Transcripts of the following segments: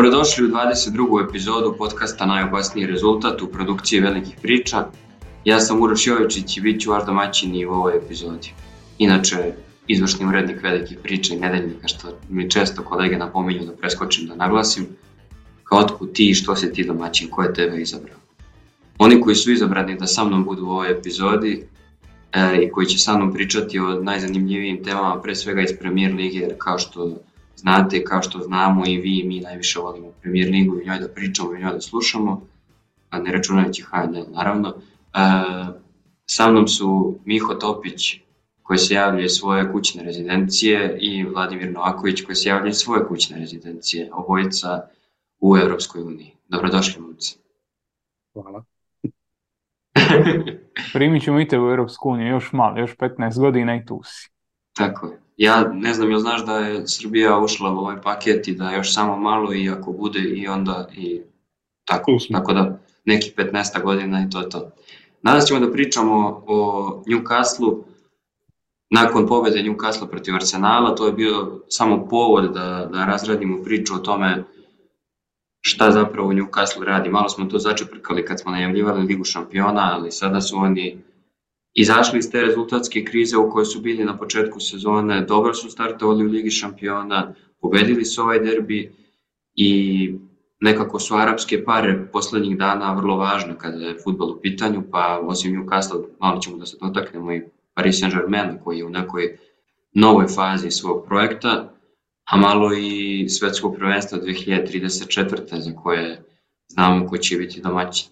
Dobrodošli u 22. epizodu podcasta Najopasniji rezultat u produkciji velikih priča. Ja sam Uroš Jovičić i bit ću vaš domaćin i u ovoj epizodi. Inače, izvršni urednik velikih priča i nedeljnika, što mi često kolege napominju da preskočim da naglasim. Kao otkud ti i što se ti domaćin, ko je tebe izabrao? Oni koji su izabrani da sa mnom budu u ovoj epizodi e, i koji će sa mnom pričati o najzanimljivijim temama, pre svega iz Premier Lige, jer kao što znate, kao što znamo i vi i mi najviše volimo Premier Ligu i njoj da pričamo i njoj da slušamo, a ne računajući HNL naravno. E, sa mnom su Miho Topić, koji se javlja iz svoje kućne rezidencije i Vladimir Novaković koji se javlja iz svoje kućne rezidencije, obojica u Evropskoj uniji. Dobrodošli, momci. Hvala. Primit ćemo i te u Europsku uniju još malo, još 15 godina i tu si. Tako je. Ja ne znam, jel znaš da je Srbija ušla u ovaj paket i da još samo malo i ako bude i onda i tako, tako da neki 15 godina i to je to. Danas ćemo da pričamo o Newcastle nakon pobede Newcastle protiv Arsenala, to je bio samo povod da, da razradimo priču o tome šta zapravo Newcastle radi. Malo smo to začeprkali kad smo najavljivali Ligu šampiona, ali sada su oni izašli iz te rezultatske krize u kojoj su bili na početku sezone, dobro su startovali u Ligi šampiona, pobedili su ovaj derbi i nekako su arapske pare poslednjih dana vrlo važne kada je futbol u pitanju, pa osim Newcastle malo ćemo da se dotaknemo i Paris Saint-Germain koji je u nekoj novoj fazi svog projekta, a malo i svetskog prvenstva 2034. za koje znamo ko će biti domaćin.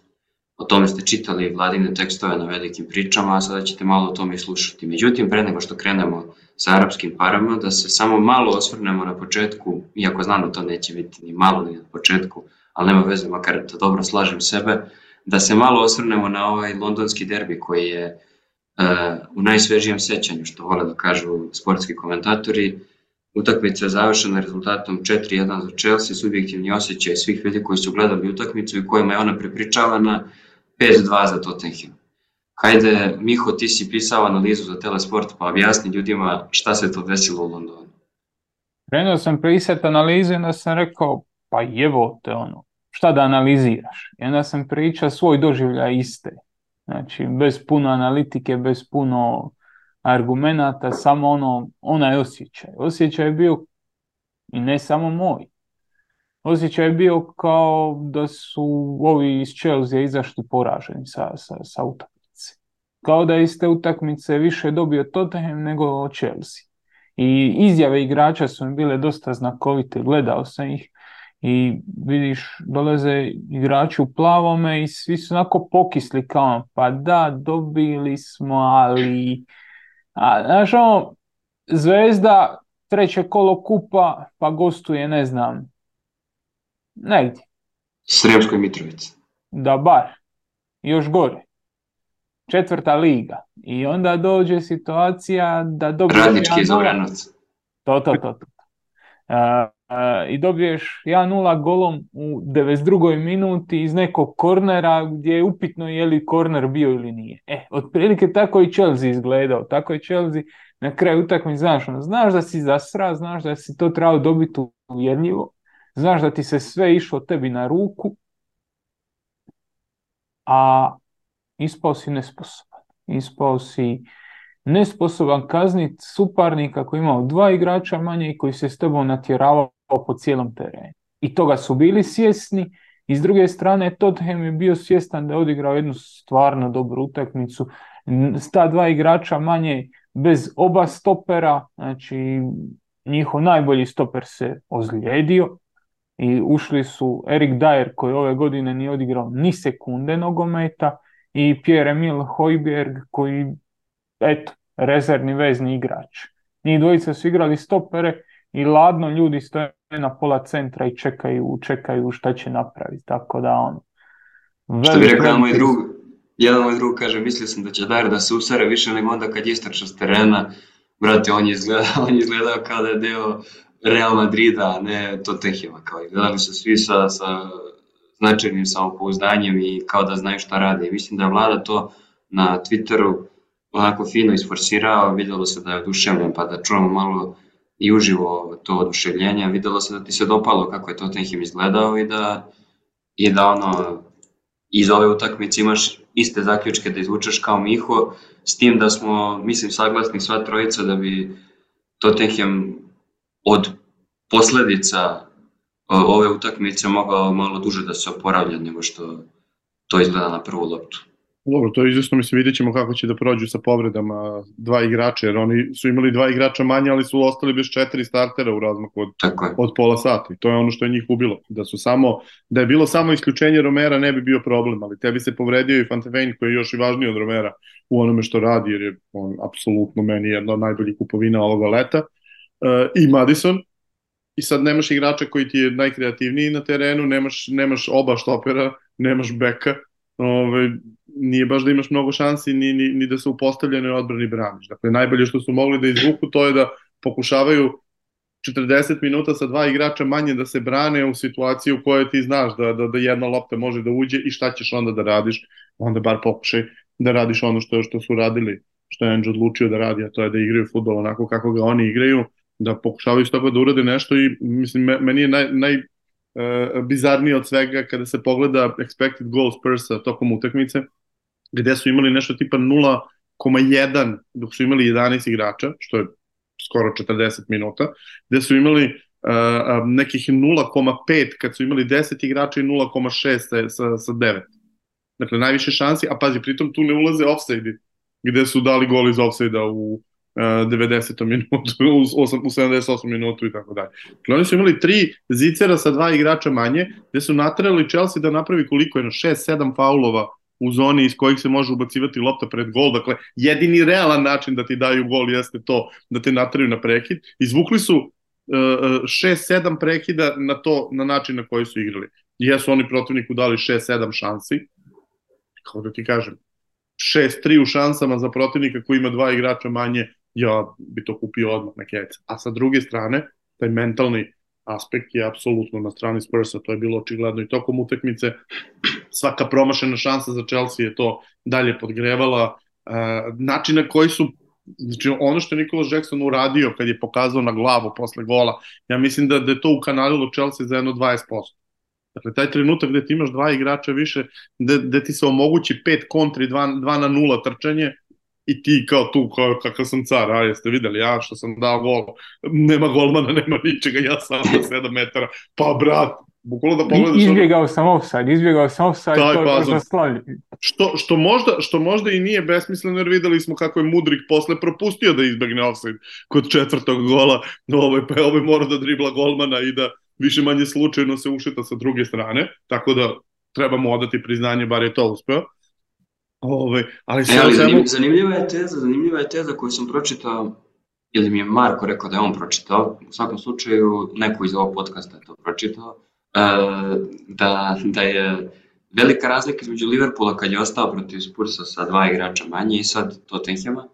O tome ste čitali vladine tekstove na velikim pričama, a sada ćete malo o tome i slušati. Međutim, pre nego što krenemo sa arapskim parama, da se samo malo osvrnemo na početku, iako znam da to neće biti ni malo ni na početku, ali nema veze, makar da dobro slažem sebe, da se malo osvrnemo na ovaj londonski derbi koji je uh, u najsvežijem sećanju, što vole da kažu sportski komentatori, Utakmica je završena rezultatom 4-1 za Chelsea, subjektivni osjećaj svih ljudi koji su gledali utakmicu i kojima je ona prepričavana 5-2 za Tottenham. Hajde, Miho, ti si pisao analizu za Telesport, pa objasni ljudima šta se to desilo u Londonu. Krenuo sam pisati analizu onda sam rekao, pa jevo te ono, šta da analiziraš? I onda sam pričao svoj doživljaj iste. Znači, bez puno analitike, bez puno argumenata, samo ono, onaj osjećaj. Osjećaj je bio, i ne samo moj, osjećaj je bio kao da su ovi iz Chelsea izašli poraženi sa, sa, sa utakmice. Kao da je iz te utakmice više dobio Tottenham nego Chelsea. I izjave igrača su mi bile dosta znakovite, gledao sam ih i vidiš, dolaze igrači u plavome i svi su onako pokisli kao, pa da, dobili smo, ali a, znaš ono, Zvezda, treće kolo kupa, pa gostuje, ne znam, negdje. Sremskoj Mitrovici. Da bar, još gore. Četvrta liga. I onda dođe situacija da dobiješ... Radnički iz To, to, to. to. Uh, i dobiješ 1-0 golom u 92. minuti iz nekog kornera gdje je upitno je li korner bio ili nije. E, otprilike tako i Chelsea izgledao. Tako je Chelsea na kraju utakmice, znaš, ono, znaš da si zasra, znaš da si to trebao dobiti uvjerljivo, znaš da ti se sve išlo tebi na ruku, a ispao si nesposoban. Ispao si nesposoban kazniti suparnika koji imao dva igrača manje i koji se s tebom natjeravao po cijelom terenu. I toga su bili svjesni. I s druge strane, Tottenham je bio svjestan da je odigrao jednu stvarno dobru utakmicu. Ta dva igrača manje bez oba stopera, znači njihov najbolji stoper se ozlijedio i ušli su Erik Dyer koji ove godine nije odigrao ni sekunde nogometa i Pierre Emil Hojberg koji, eto, rezervni vezni igrač. Njih dvojica su igrali stopere i ladno ljudi stoje na pola centra i čekaju, čekaju šta će napraviti. Tako da on... Što bi rekao jedan moj drug, jedan moj drug kaže, mislio sam da će Dar da se usare više nego onda kad istrača s terena, brate, on je izgledao, on je izgledao kao da je deo Real Madrida, a ne Tottenhima, kao gledali su svi sa, sa značajnim samopouzdanjem i kao da znaju šta rade. I mislim da je vlada to na Twitteru onako fino isforsirao, vidjelo se da je oduševljen, pa da čujemo malo i uživo to oduševljenje. Videlo se da ti se dopalo kako je Tottenham izgledao i da, i da ono, iz ove utakmice imaš iste zaključke da izvučeš kao Miho, s tim da smo, mislim, saglasni sva trojica da bi Tottenham od posledica ove utakmice mogao malo duže da se oporavlja nego što to izgleda na prvu loptu. Dobro, to je izvesno, mislim, vidjet ćemo kako će da prođu sa povredama dva igrača, jer oni su imali dva igrača manje, ali su ostali bez četiri startera u razmaku od, od pola sata. I to je ono što je njih ubilo. Da su samo, da je bilo samo isključenje Romera ne bi bio problem, ali tebi se povredio i Fantefein koji je još i važniji od Romera u onome što radi, jer je on apsolutno meni jedna od najboljih kupovina ovoga leta. E, I Madison, i sad nemaš igrača koji ti je najkreativniji na terenu, nemaš, nemaš oba štopera, nemaš beka, ove, nije baš da imaš mnogo šansi ni, ni, ni da se u postavljenoj odbrani braniš. Dakle, najbolje što su mogli da izvuku to je da pokušavaju 40 minuta sa dva igrača manje da se brane u situaciji u kojoj ti znaš da, da, da jedna lopta može da uđe i šta ćeš onda da radiš, onda bar pokušaj da radiš ono što, što su radili, što je Anđe odlučio da radi, a to je da igraju futbol onako kako ga oni igraju, da pokušavaju s toga da urade nešto i mislim, meni je naj, naj uh, bizarnije od svega kada se pogleda expected goals per tokom utakmice, gde su imali nešto tipa 0,1 dok su imali 11 igrača, što je skoro 40 minuta, gde su imali uh, nekih 0,5 kad su imali 10 igrača i 0,6 sa, sa, sa 9. Dakle, najviše šansi, a pazi, pritom tu ne ulaze offside gde su dali gol iz offside-a u 90. minutu, u, 8, u 78. minutu i tako dalje. Dakle, oni su imali tri zicera sa dva igrača manje, gde su natrali Chelsea da napravi koliko je, 6-7 faulova u zoni iz kojih se može ubacivati lopta pred gol. Dakle, jedini realan način da ti daju gol jeste to da te natraju na prekid. Izvukli su 6-7 uh, prekida na to na način na koji su igrali. Jesu oni protivniku dali 6-7 šansi. Kako da ti kažem, 6-3 u šansama za protivnika koji ima dva igrača manje ja bi to kupio odmah na keca. A sa druge strane, taj mentalni aspekt je apsolutno na strani Spursa, to je bilo očigledno i tokom utakmice. Svaka promašena šansa za Chelsea je to dalje podgrevala. Uh, način na koji su Znači, ono što je Nikola Jackson uradio kad je pokazao na glavu posle gola, ja mislim da, da je to ukanalilo Chelsea za jedno 20%. Dakle, taj trenutak gde ti imaš dva igrača više, gde, gde ti se omogući pet kontri, dva, dva na nula trčanje, i ti kao tu, kao, kakav sam car, a jeste videli, ja što sam dao gol, nema golmana, nema ničega, ja sam na 7 metara, pa brat, bukvalno da pogledaš... Izbjegao ono... sam offside, izbjegao sam offside, Taj, to je možda slavlje. Što, što, možda, što možda i nije besmisleno, jer videli smo kako je Mudrik posle propustio da izbegne offside kod četvrtog gola, ovaj, pa je ovaj mora da dribla golmana i da više manje slučajno se ušita sa druge strane, tako da trebamo odati priznanje, bar je to uspeo. Ove, ali e, ali zanim, zanimljiva je teza, zanimljiva je teza koju sam pročitao, ili mi je Marko rekao da je on pročitao, u svakom slučaju neko iz ovog podcasta je to pročitao, e, da, da je velika razlika između Liverpoola kad je ostao protiv Spursa sa dva igrača manje i sad Tottenhama,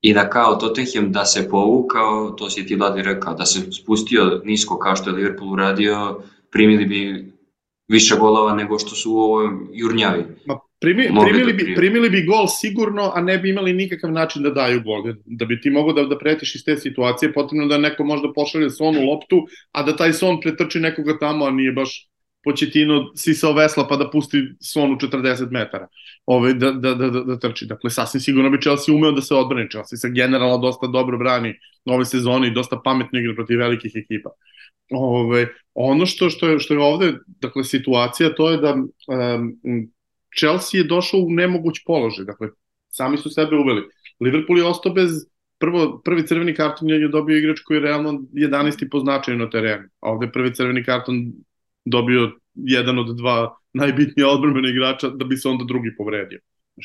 i da kao Tottenham da se povukao, to si ti Vladi rekao, da se spustio nisko kao što je Liverpool uradio, primili bi više golova nego što su u ovoj jurnjavi. Ma Primi, primili, bi, primili bi gol sigurno, a ne bi imali nikakav način da daju gol. Da bi ti mogao da, da pretiš iz te situacije, potrebno da neko možda pošalje son u loptu, a da taj son pretrči nekoga tamo, a nije baš Početino sisao vesla pa da pusti son u 40 metara ove, da, da, da, da, da trči. Dakle, sasvim sigurno bi Chelsea umeo da se odbrani. Chelsea se generalno dosta dobro brani ove sezone i dosta pametno igra protiv velikih ekipa. Ove, ono što, što, je, što je ovde, dakle, situacija, to je da um, Chelsea je došao u nemoguć položaj, dakle, sami su sebe uveli. Liverpool je ostao bez prvo, prvi crveni karton je dobio igrač koji je realno 11. po značaju na terenu, a ovde prvi crveni karton dobio jedan od dva najbitnija odbrambena igrača da bi se onda drugi povredio.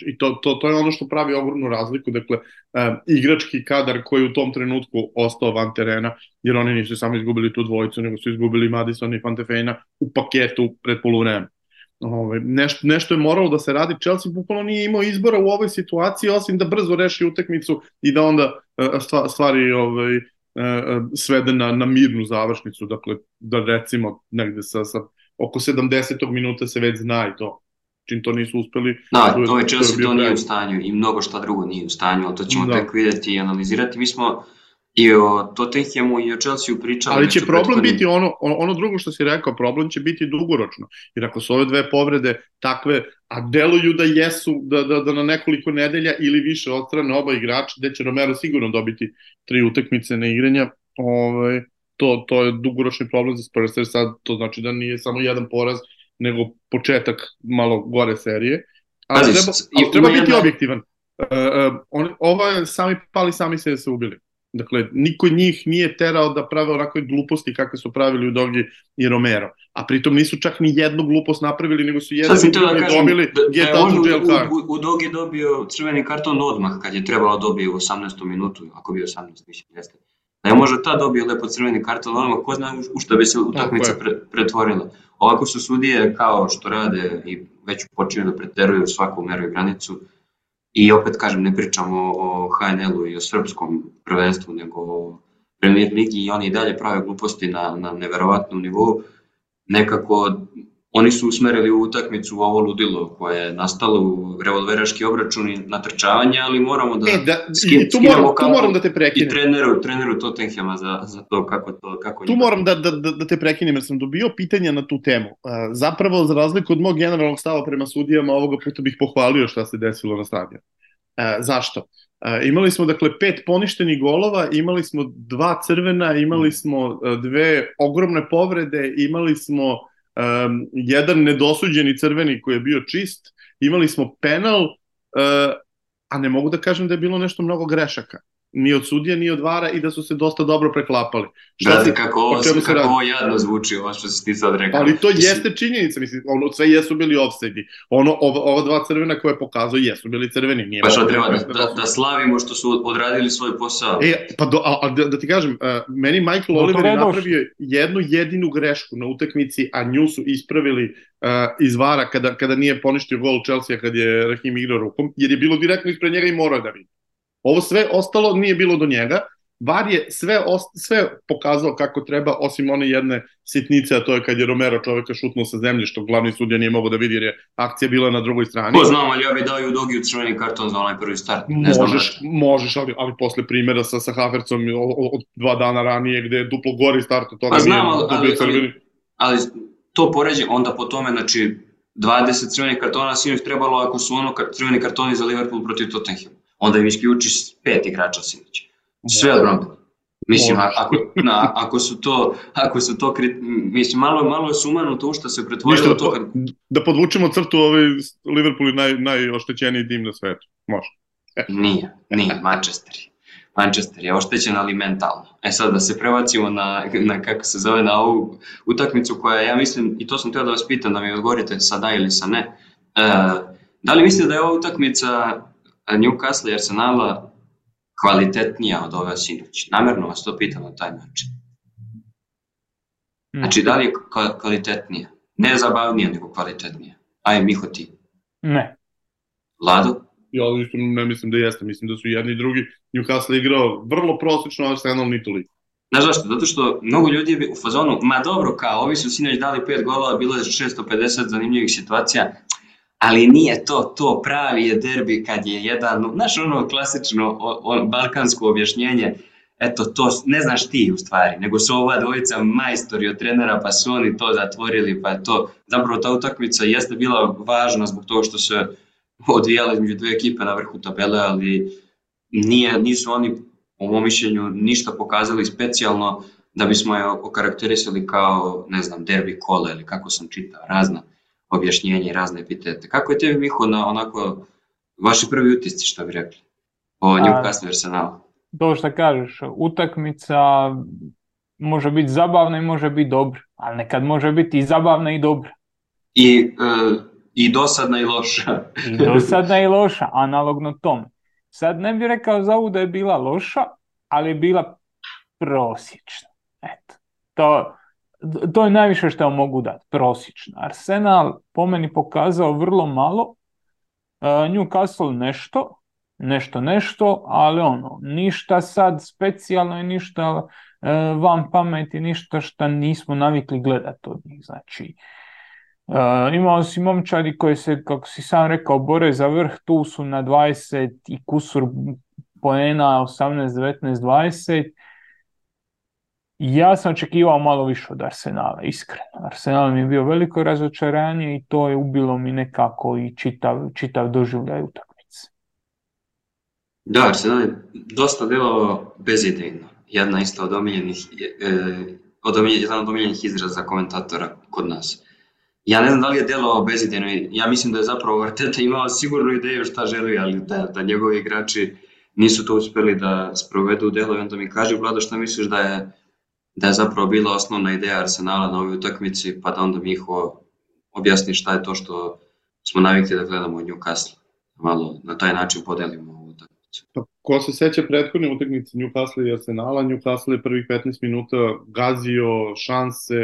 I to, to, to je ono što pravi ogromnu razliku, dakle, e, igrački kadar koji u tom trenutku ostao van terena, jer oni nisu samo izgubili tu dvojicu, nego su izgubili Madison i Fantefejna u paketu pred poluvreme. Ove, nešto, nešto je moralo da se radi. Chelsea bukvalno nije imao izbora u ovoj situaciji, osim da brzo reši utakmicu i da onda uh, stvari ovaj, uh, svede na, na mirnu završnicu. Dakle, da recimo negde sa, sa oko 70. minuta se već zna i to. Čim to nisu uspeli... Da, to je, to je Chelsea to nije u stanju i mnogo šta drugo nije u stanju, ali to ćemo da. tek videti i analizirati. Mi smo I o Tottenhamu i o Chelsea pričali. Ali će problem biti ono, ono drugo što si rekao, problem će biti dugoročno. Jer ako su ove dve povrede takve, a deluju da jesu, da, da, da na nekoliko nedelja ili više odstrane oba igrača, gde će Romero sigurno dobiti tri utakmice na igranja, ovaj, to, to je dugoročni problem za Spurs, jer sad to znači da nije samo jedan poraz, nego početak malo gore serije. Ali Pazi, treba, ali treba biti jedna... objektivan. Uh, uh, on, ova sami pali, sami se se ubili. Dakle, niko njih nije terao da prave onakve gluposti kakve su pravili u Dogi i Romero. A pritom nisu čak ni jednu glupost napravili, nego su jednu da kažem, dobili da, get da out of jail card. U, u, Dogi dobio crveni karton odmah kad je trebalo dobio u 18. minutu, ako bio 18, mislim, jeste. Da je možda ta dobio lepo crveni karton odmah, ko zna u šta bi se utakmica pre, pretvorila. Ovako su sudije kao što rade i već počinju da preteruju svaku meru i granicu, I opet kažem, ne pričamo o HNL-u i o srpskom prvenstvu, nego o Premier Ligi i oni i dalje prave gluposti na, na neverovatnom nivou. Nekako oni su usmerili u utakmicu u ovo ludilo koje je nastalo u revolveraški obračun i natrčavanje, ali moramo da, e, da skin, tu, moram, tu moram da te prekinem. I treneru, treneru Tottenhama za, za to kako to kako Tu moram da, da, da, da te prekinem jer sam dobio pitanja na tu temu. Zapravo, za razliku od mog generalnog stava prema sudijama, ovoga puta bih pohvalio šta se desilo na stadionu. Zašto? Imali smo dakle pet poništenih golova, imali smo dva crvena, imali smo dve ogromne povrede, imali smo um, jedan nedosuđeni crveni koji je bio čist, imali smo penal, uh, a ne mogu da kažem da je bilo nešto mnogo grešaka ni od sudija, ni od vara i da su se dosta dobro preklapali. Šta da, kako ovo, kako ovo jadno zvuči, ovo što si ti sad rekao. Ali to jeste činjenica, mislim, ono, sve jesu bili offside Ono, ova, ova dva crvena koje pokazuje jesu bili crveni. Nije pa što treba, da, da, da, slavimo što su odradili svoj posao. E, pa do, a, a, da, da ti kažem, uh, meni Michael Oliver je napravio jednu jedinu grešku na utakmici, a nju su ispravili uh, iz vara kada, kada nije poništio gol Chelsea kad je Rahim igrao rukom, jer je bilo direktno ispred njega i morao da vidi. Ovo sve ostalo nije bilo do njega. VAR je sve, sve pokazao kako treba, osim one jedne sitnice, a to je kad je Romero čoveka šutnuo sa zemlje, što glavni sudija nije mogao da vidi jer je akcija bila na drugoj strani. Ko znam, ali ja bi dao i u Dogi crveni karton za onaj prvi start. Ne možeš, znam možeš, ali, ali posle primjera sa, sa Havercom od, dva dana ranije gde je duplo gori start od toga pa znam, ali, ali, ali, ali, to poređe onda po tome, znači 20 crvenih kartona sinoć trebalo ako su ono crveni kartoni za Liverpool protiv Tottenham onda im isključiš pet igrača sinoć. Sve odbrano. Mislim, ako, na, ako su to, ako su to, mislim, malo, malo je sumano to što se pretvorilo da, to kad... Da podvučemo crtu, ovaj Liverpool je naj, najoštećeniji tim na svetu. Može. E. Nije, nije, Manchester je. Manchester je oštećen, ali mentalno. E sad da se prebacimo na, na kako se zove, na ovu utakmicu koja, ja mislim, i to sam teo da vas pitam, da mi odgovorite sa da ili sa ne. E, da li mislite da je ova utakmica Newcastle i Arsenala kvalitetnija od ove sinoć? Namerno vas to pitam na taj način. Hmm. Znači, da li je kvalitetnija? Ne zabavnija, nego kvalitetnija. Aj, Miho ti. Ne. Lado? Ja isto ne mislim da jeste, mislim da su jedni i drugi. Newcastle igrao vrlo prosečno, Arsenal ni toliko. Znaš zašto? Zato što mnogo ljudi je u fazonu, ma dobro, kao ovi su sinoć dali pet golova, bilo je 650 zanimljivih situacija, ali nije to to, pravi je derbi kad je jedan, znaš ono klasično on, balkansko objašnjenje, eto to, ne znaš ti u stvari, nego su ova dvojica majstori od trenera pa su oni to zatvorili, pa je to, zapravo ta utakmica jeste bila važna zbog toga što se odvijala između dve ekipe na vrhu tabele, ali nije, nisu oni, u mom mišljenju, ništa pokazali specijalno da bismo je okarakterisali kao, ne znam, derbi kole ili kako sam čitao, razna objašnjenje i razne epitete. Kako je tebi, Miho, na onako, vaši prvi utisci, što bi rekli, o Newcastle Arsenalu? To što kažeš, utakmica može biti zabavna i može biti dobra, ali nekad može biti i zabavna i dobra. I, uh, i dosadna i loša. I dosadna i loša, analogno tom. Sad ne bih rekao za ovu da je bila loša, ali je bila prosječna. Eto. To, to je najviše što mogu dati, prosječno. Arsenal po meni pokazao vrlo malo, uh, Newcastle nešto, nešto nešto, ali ono, ništa sad specijalno i ništa uh, van pameti, ništa što nismo navikli gledati od njih. Znači, uh, imao si momčadi koji se, kako si sam rekao, bore za vrh, tu su na 20 i kusur poena 18, 19, 20 ja sam očekivao malo više od Arsenala, iskreno. Arsenal mi je bio veliko razočaranje i to je ubilo mi nekako i čitav, čitav doživljaj utakmice. Da, Arsenal je dosta djelovao bezidejno. Jedna isto od omiljenih, e, od jedan od omiljenih izraza komentatora kod nas. Ja ne znam da li je djelovao bezidejno, ja mislim da je zapravo Arteta imao sigurnu ideju šta želi, ali da, da njegovi igrači nisu to uspjeli da sprovedu u delo i onda mi kaže Vlado šta misliš da je da je zapravo bila osnovna ideja Arsenala na ovoj utakmici, pa da onda Miho objasni šta je to što smo navikli da gledamo u Newcastle. Malo na taj način podelimo ovu utakmicu. Pa, ko se seća prethodne utakmice Newcastle i Arsenala, Newcastle je prvih 15 minuta gazio šanse,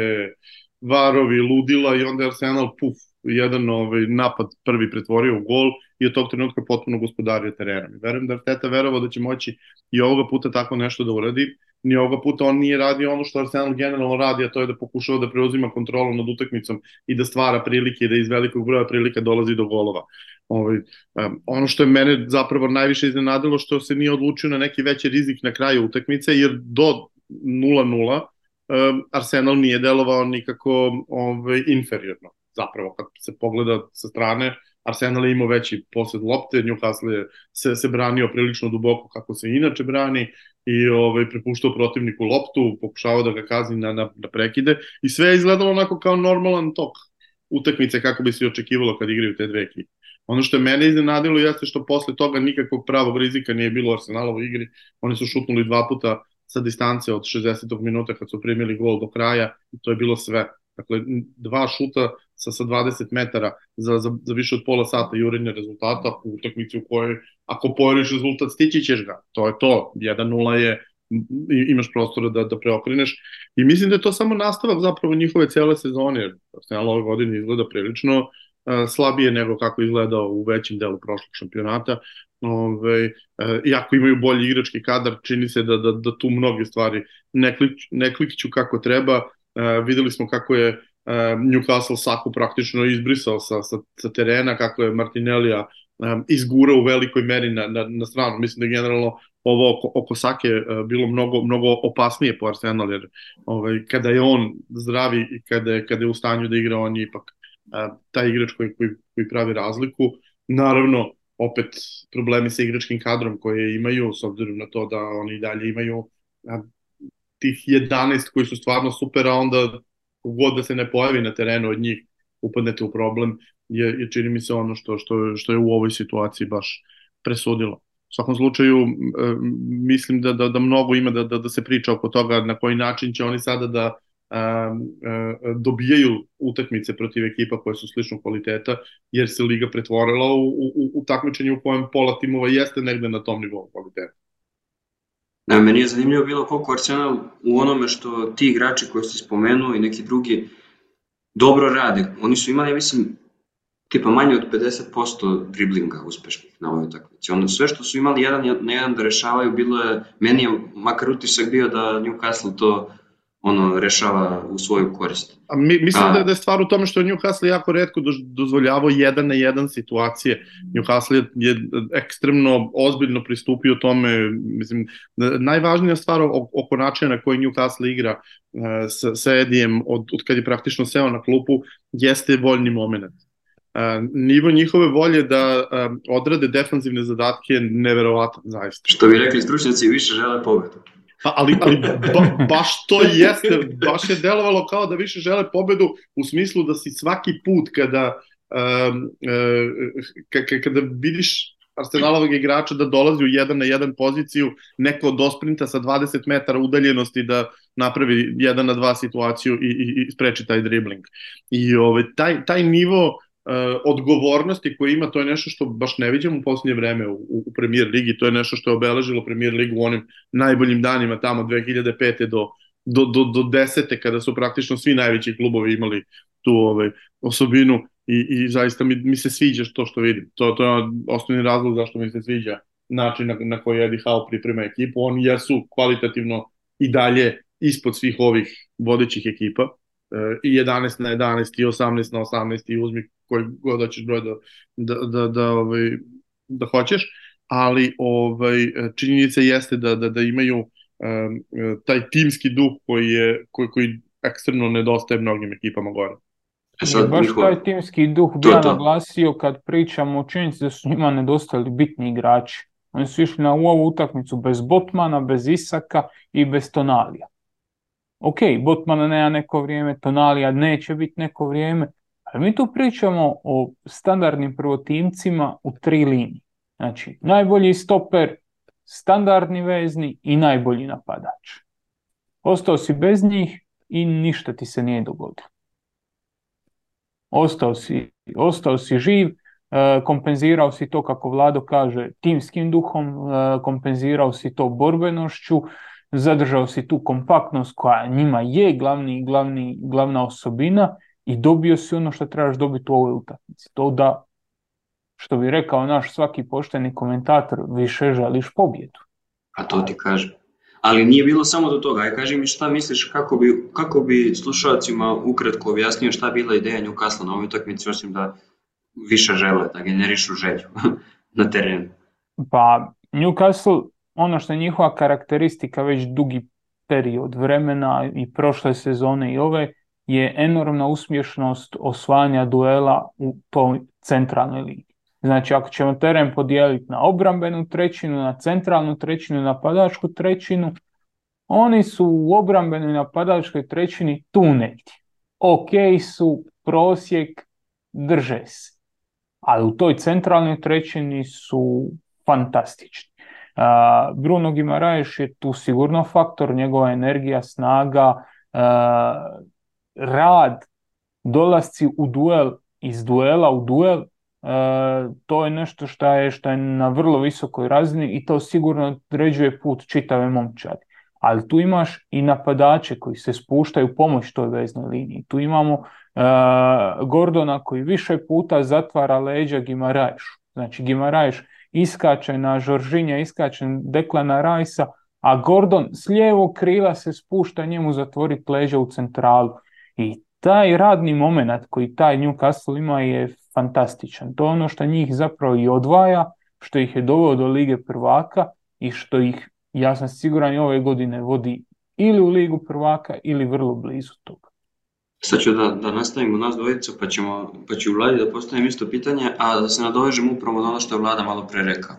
varovi, ludila i onda je Arsenal puf, jedan ovaj, napad prvi pretvorio u gol i od tog trenutka potpuno gospodario terenom. Verujem da Arteta verovao da će moći i ovoga puta tako nešto da uradi ni ovoga puta on nije radio ono što Arsenal generalno radi, a to je da pokušava da preuzima kontrolu nad utakmicom i da stvara prilike i da iz velikog broja prilika dolazi do golova. Ovaj, um, ono što je mene zapravo najviše iznenadilo što se nije odlučio na neki veći rizik na kraju utakmice, jer do 0-0 um, Arsenal nije delovao nikako ovaj, inferiorno. Zapravo, kad se pogleda sa strane, Arsenal je imao veći posjed lopte, Newcastle je se, se branio prilično duboko kako se inače brani, i ovaj, prepuštao protivniku loptu, pokušavao da ga kazni na, na, na prekide i sve je izgledalo onako kao normalan tok utakmice kako bi se očekivalo kad igraju te dve ekipe. Ono što je mene iznenadilo jeste što posle toga nikakvog pravog rizika nije bilo u Arsenalovoj igri. Oni su šutnuli dva puta sa distance od 60. minuta kad su primili gol do kraja i to je bilo sve. Dakle, dva šuta sa, sa 20 metara za, za, za više od pola sata jurenja rezultata u utakmici u kojoj ako pojeriš rezultat stići ćeš ga. To je to. 1-0 je imaš prostora da, da preokreneš i mislim da je to samo nastavak zapravo njihove cele sezone, jer Arsenal ove godine izgleda prilično uh, slabije nego kako izgledao u većem delu prošlog šampionata. Ove, uh, iako imaju bolji igrački kadar, čini se da, da, da tu mnoge stvari ne, klik, ne klikću kako treba. Uh, videli smo kako je Newcastle Saku praktično izbrisao sa, sa, sa terena, kako je Martinellija um, izgurao u velikoj meri na, na, na stranu. Mislim da generalno ovo oko, oko Sake uh, bilo mnogo, mnogo opasnije po Arsenal, jer ovaj, kada je on zdravi i kada je, kada je u stanju da igra, on je ipak uh, taj igrač koji, koji, koji pravi razliku. Naravno, opet problemi sa igračkim kadrom koje imaju, s obzirom na to da oni dalje imaju uh, tih 11 koji su stvarno super, a onda god da se ne pojavi na terenu od njih, upadnete u problem, je, je čini mi se ono što, što, što je u ovoj situaciji baš presudilo. U svakom slučaju, e, mislim da, da, da mnogo ima da, da, da se priča oko toga na koji način će oni sada da a, a, dobijaju utakmice protiv ekipa koje su sličnog kvaliteta, jer se liga pretvorila u, u, u takmičenje u kojem pola timova jeste negde na tom nivou kvaliteta. Da, meni je zanimljivo bilo koliko Arsenal u onome što ti igrači koji ste spomenuo i neki drugi dobro rade. Oni su imali, ja mislim, tipa manje od 50% driblinga uspešnih na ovoj utakmici. Ono sve što su imali jedan na jedan da rešavaju, bilo je, meni je makar utisak bio da Newcastle to ono rešava u svoju korist. A mi, mislim A, da, da je stvar u tome što Newcastle jako redko dozvoljavao jedan na jedan situacije. Newcastle je, je ekstremno ozbiljno pristupio tome, mislim, najvažnija stvar oko načina na koji Newcastle igra uh, sa, sa Edijem od, od kad je praktično seo na klupu, jeste voljni moment. Uh, nivo njihove volje da uh, odrade defanzivne zadatke je neverovatan, zaista. Što bi rekli stručnjaci, više žele pobedu. Pa, ali, ali ba, baš to jeste, baš je delovalo kao da više žele pobedu u smislu da si svaki put kada um, uh, kada vidiš Arsenalovog igrača da dolazi u jedan na jedan poziciju, neko od osprinta sa 20 metara udaljenosti da napravi jedan na dva situaciju i, i, i spreči taj dribling. I ove, ovaj, taj, taj nivo odgovornosti koje ima, to je nešto što baš ne vidimo u posljednje vreme u, u premier ligi, to je nešto što je obeležilo premier ligu u onim najboljim danima tamo 2005. do, do, do, do 10. kada su praktično svi najveći klubovi imali tu ovaj, osobinu i, i zaista mi, mi se sviđa to što vidim. To, to je osnovni razlog zašto mi se sviđa način na, na koji Eddie Howe priprema ekipu. Oni jesu kvalitativno i dalje ispod svih ovih vodećih ekipa i 11 na 11 i 18 na 18 i uzmi koji god hoćeš broj da, da, da, da, ovaj, da hoćeš. ali ovaj, činjenica jeste da, da, da imaju um, taj timski duh koji je koji, koji ekstremno nedostaje mnogim ekipama gore. E sad, baš njihova... taj timski duh bi ja naglasio kad pričamo o činjenici da su njima nedostali bitni igrači. Oni su išli na ovu utakmicu bez Botmana, bez Isaka i bez Tonalija. Ok, Botmana nema neko vrijeme, Tonalija neće biti neko vrijeme, ali mi tu pričamo o standardnim prvotimcima u tri linije. Znači, najbolji stoper, standardni vezni i najbolji napadač. Ostao si bez njih i ništa ti se nije dogodilo. Ostao si, ostao si živ, e, kompenzirao si to, kako Vlado kaže, timskim duhom, e, kompenzirao si to borbenošću, zadržao si tu kompaktnost koja njima je glavni, glavni, glavna osobina i dobio si ono što trebaš dobiti u ovoj utakmici. To da, što bi rekao naš svaki pošteni komentator, više želiš pobjedu. A to ti kažem. Ali nije bilo samo do toga. Aj kaži mi šta misliš kako bi, kako bi slušalcima ukratko objasnio šta bila ideja Newcastle na ovoj utakmici, osim da više žele, da generišu želju na terenu. Pa Newcastle, ono što je njihova karakteristika već dugi period vremena i prošle sezone i ove, je enormna uspješnost osvajanja duela u toj centralnoj ligi. Znači, ako ćemo teren podijeliti na obrambenu trećinu, na centralnu trećinu, na napadačku trećinu, oni su u obrambenoj napadačkoj trećini tu negdje. Ok su, prosjek, drže se. Ali u toj centralnoj trećini su fantastični. Bruno Gimaraeš je tu sigurno faktor, njegova energija, snaga, rad, dolasci u duel, iz duela u duel, to je nešto što je, što je na vrlo visokoj razini i to sigurno određuje put čitave momčadi. Ali tu imaš i napadače koji se spuštaju pomoć toj veznoj liniji. Tu imamo Gordona koji više puta zatvara leđa Gimarajšu. Znači Gimarajš iskače na Žoržinja, iskače Deklana Rajsa, a Gordon s lijevog krila se spušta njemu zatvoriti leđa u centralu. I taj radni moment koji taj Newcastle ima je fantastičan. To je ono što njih zapravo i odvaja, što ih je doveo do Lige prvaka i što ih, ja sam siguran, i ove godine vodi ili u Ligu prvaka ili vrlo blizu toga. Sad ću da, da nastavimo nas dvojicu, pa, ćemo, pa ću Vladi da postavim isto pitanje, a da se nadovežem upravo na ono što je Vlada malo pre rekao.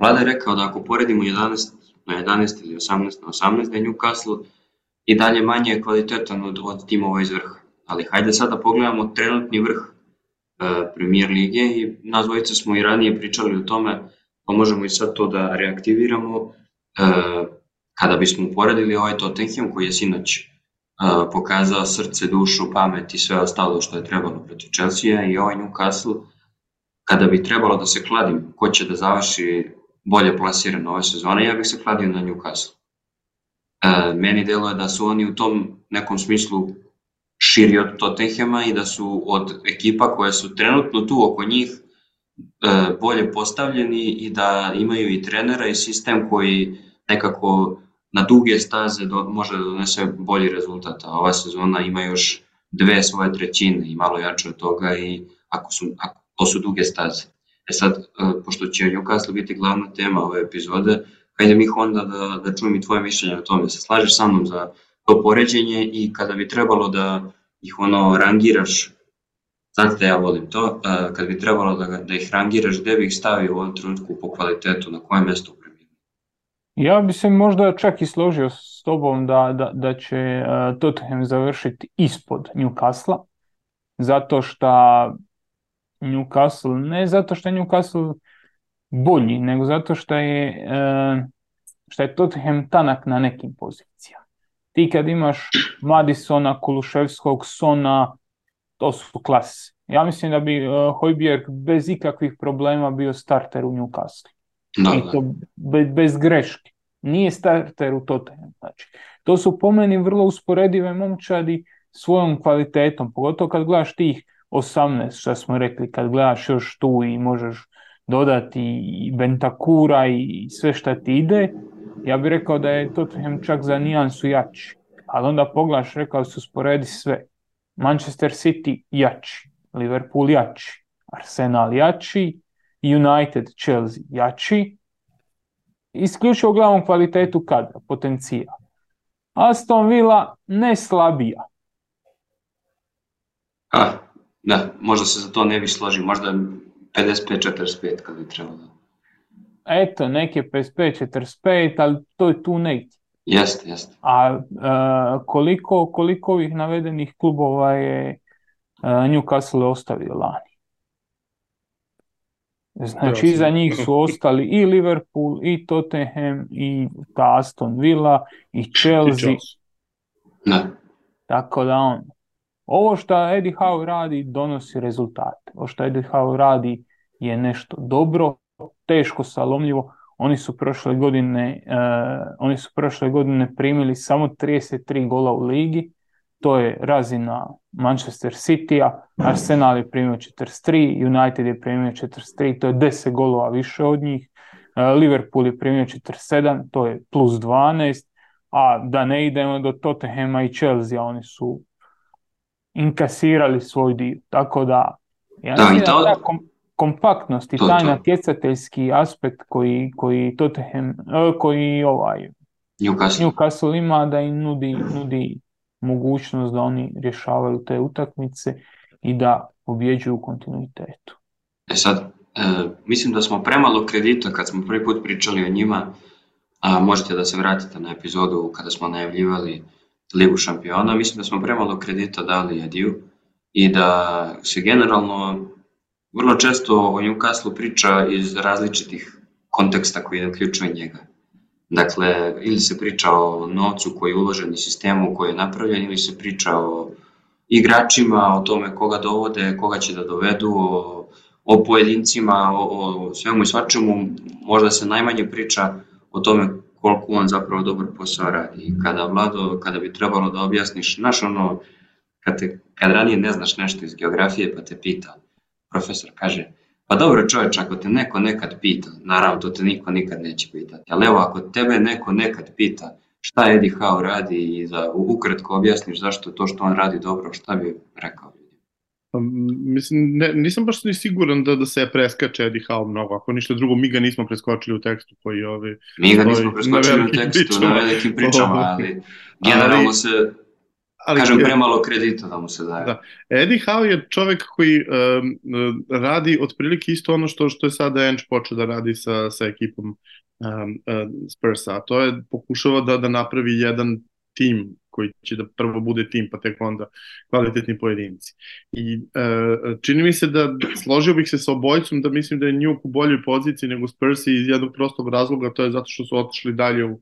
Vlada je rekao da ako poredimo 11 na 11 ili 18 na 18, da je Newcastle i dalje manje kvalitetan od, od timova iz vrha. Ali hajde sad da pogledamo trenutni vrh E, premier lige i nas dvojica smo i ranije pričali o tome, pa možemo i sad to da reaktiviramo. E, kada bismo uporedili ovaj Tottenham koji je sinoć pokazao srce, dušu, pamet i sve ostalo što je trebalo protiv Chelsea i ovaj Newcastle, kada bi trebalo da se kladim ko će da završi bolje plasiran ove sezone, ja bih se kladio na Newcastle. E, meni deluje da su oni u tom nekom smislu širi od Tottenhema i da su od ekipa koje su trenutno tu oko njih e, bolje postavljeni i da imaju i trenera i sistem koji nekako na duge staze do, može da donese bolji rezultat. A ova sezona ima još dve svoje trećine i malo jače od toga i ako su, ako, to su duge staze. E sad, e, pošto će Newcastle biti glavna tema ove epizode, hajde mi onda da, da čujem i tvoje mišljenje o tome. Se slažeš sa mnom za to poređenje i kada bi trebalo da ih ono rangiraš, znate da ja volim to, kad bi trebalo da, da ih rangiraš, gde bi ih stavio u ovom trenutku po kvalitetu, na koje mesto? Ja bi se možda čak i složio s tobom da, da, da će uh, Tottenham završiti ispod Newcastle, zato što Newcastle, ne zato što je Newcastle bolji, nego zato što je, uh, što je Tottenham tanak na nekim pozicijama. Ti kad imaš Madisona, Kuluševskog, Sona, to su klase. Ja mislim da bi uh, Hojbjerg bez ikakvih problema bio starter u Newcastle. Da, I to bez, bez greške. Nije starter u Tottenham. Znači, to su po meni vrlo usporedive momčadi svojom kvalitetom, pogotovo kad gledaš tih 18, što smo rekli, kad gledaš još tu i možeš dodati i Bentakura i sve šta ti ide, ja bih rekao da je Tottenham čak za nijansu jači. Ali onda pogledaš, rekao su sporedi sve. Manchester City jači, Liverpool jači, Arsenal jači, United, Chelsea jači, isključivo gledamo kvalitetu kadra, potencija. Aston Villa ne slabija. A, da, možda se za to ne bi složio, možda 55-45 kad bi trebalo. Eto, neke 55-45, ali to je tu negdje. Jeste, jeste. A uh, koliko, koliko ovih navedenih klubova je uh, Newcastle ostavio lani? Znači, iza njih su ostali i Liverpool, i Tottenham, i ta Aston Villa, i Chelsea. Ne. Tako da on, ovo što Eddie Howe radi donosi rezultate. Ovo što Eddie Howe radi je nešto dobro, teško salomljivo. Oni su prošle godine, uh, oni su prošle godine primili samo 33 gola u ligi, to je razina Manchester City-a, Arsenal je primio 43, United je primio 43, to je 10 golova više od njih, e, Liverpool je primio 47, to je plus 12, a da ne idemo do Tottenhama i Chelsea, oni su inkasirali svoj dio, tako da ja da, to... ta kompaktnost i taj natjecateljski aspekt koji, koji Tottenham, e, koji ovaj Newcastle. Newcastle ima da im nudi, nudi mogućnost da oni rješavaju te utakmice i da pobjeđuju u kontinuitetu. E sad, e, mislim da smo premalo kredita kad smo prvi put pričali o njima, a možete da se vratite na epizodu kada smo najavljivali Ligu šampiona, mislim da smo premalo kredita dali Ediju i da se generalno vrlo često o Newcastle priča iz različitih konteksta koji uključuje njega. Dakle, ili se priča o novcu koji je uložen i sistemu koji je napravljen, ili se priča o igračima, o tome koga dovode, koga će da dovedu, o, o pojedincima, o, o svemu i svačemu. Možda se najmanje priča o tome koliko on zapravo dobar posao radi. Kada, Vlado, kada bi trebalo da objasniš, znaš ono, kad, te, kad ranije ne znaš nešto iz geografije pa te pita, profesor kaže, Pa dobro čovječ, ako te neko nekad pita, naravno to te niko nikad neće pitati, ali evo ako tebe neko nekad pita šta Eddie Howe radi i da ukratko objasniš zašto to što on radi dobro, šta bi rekao? Pa, mislim, ne, nisam baš ni siguran da, da se preskače Eddie Howe mnogo, ako ništa drugo, mi ga nismo preskočili u tekstu koji ovi... Mi ga nismo preskočili u tekstu pričama. na velikim pričama, ali generalno se ali, kažem, premalo kredita da mu se daje. Da. Eddie Howe je čovek koji um, radi otprilike isto ono što što je sada Ench počeo da radi sa, sa ekipom um, uh, Spursa, a to je pokušava da, da napravi jedan tim koji će da prvo bude tim, pa tek onda kvalitetni pojedinci. I uh, čini mi se da složio bih se sa obojicom da mislim da je Newk u boljoj poziciji nego Spursi iz jednog prostog razloga, to je zato što su otišli dalje u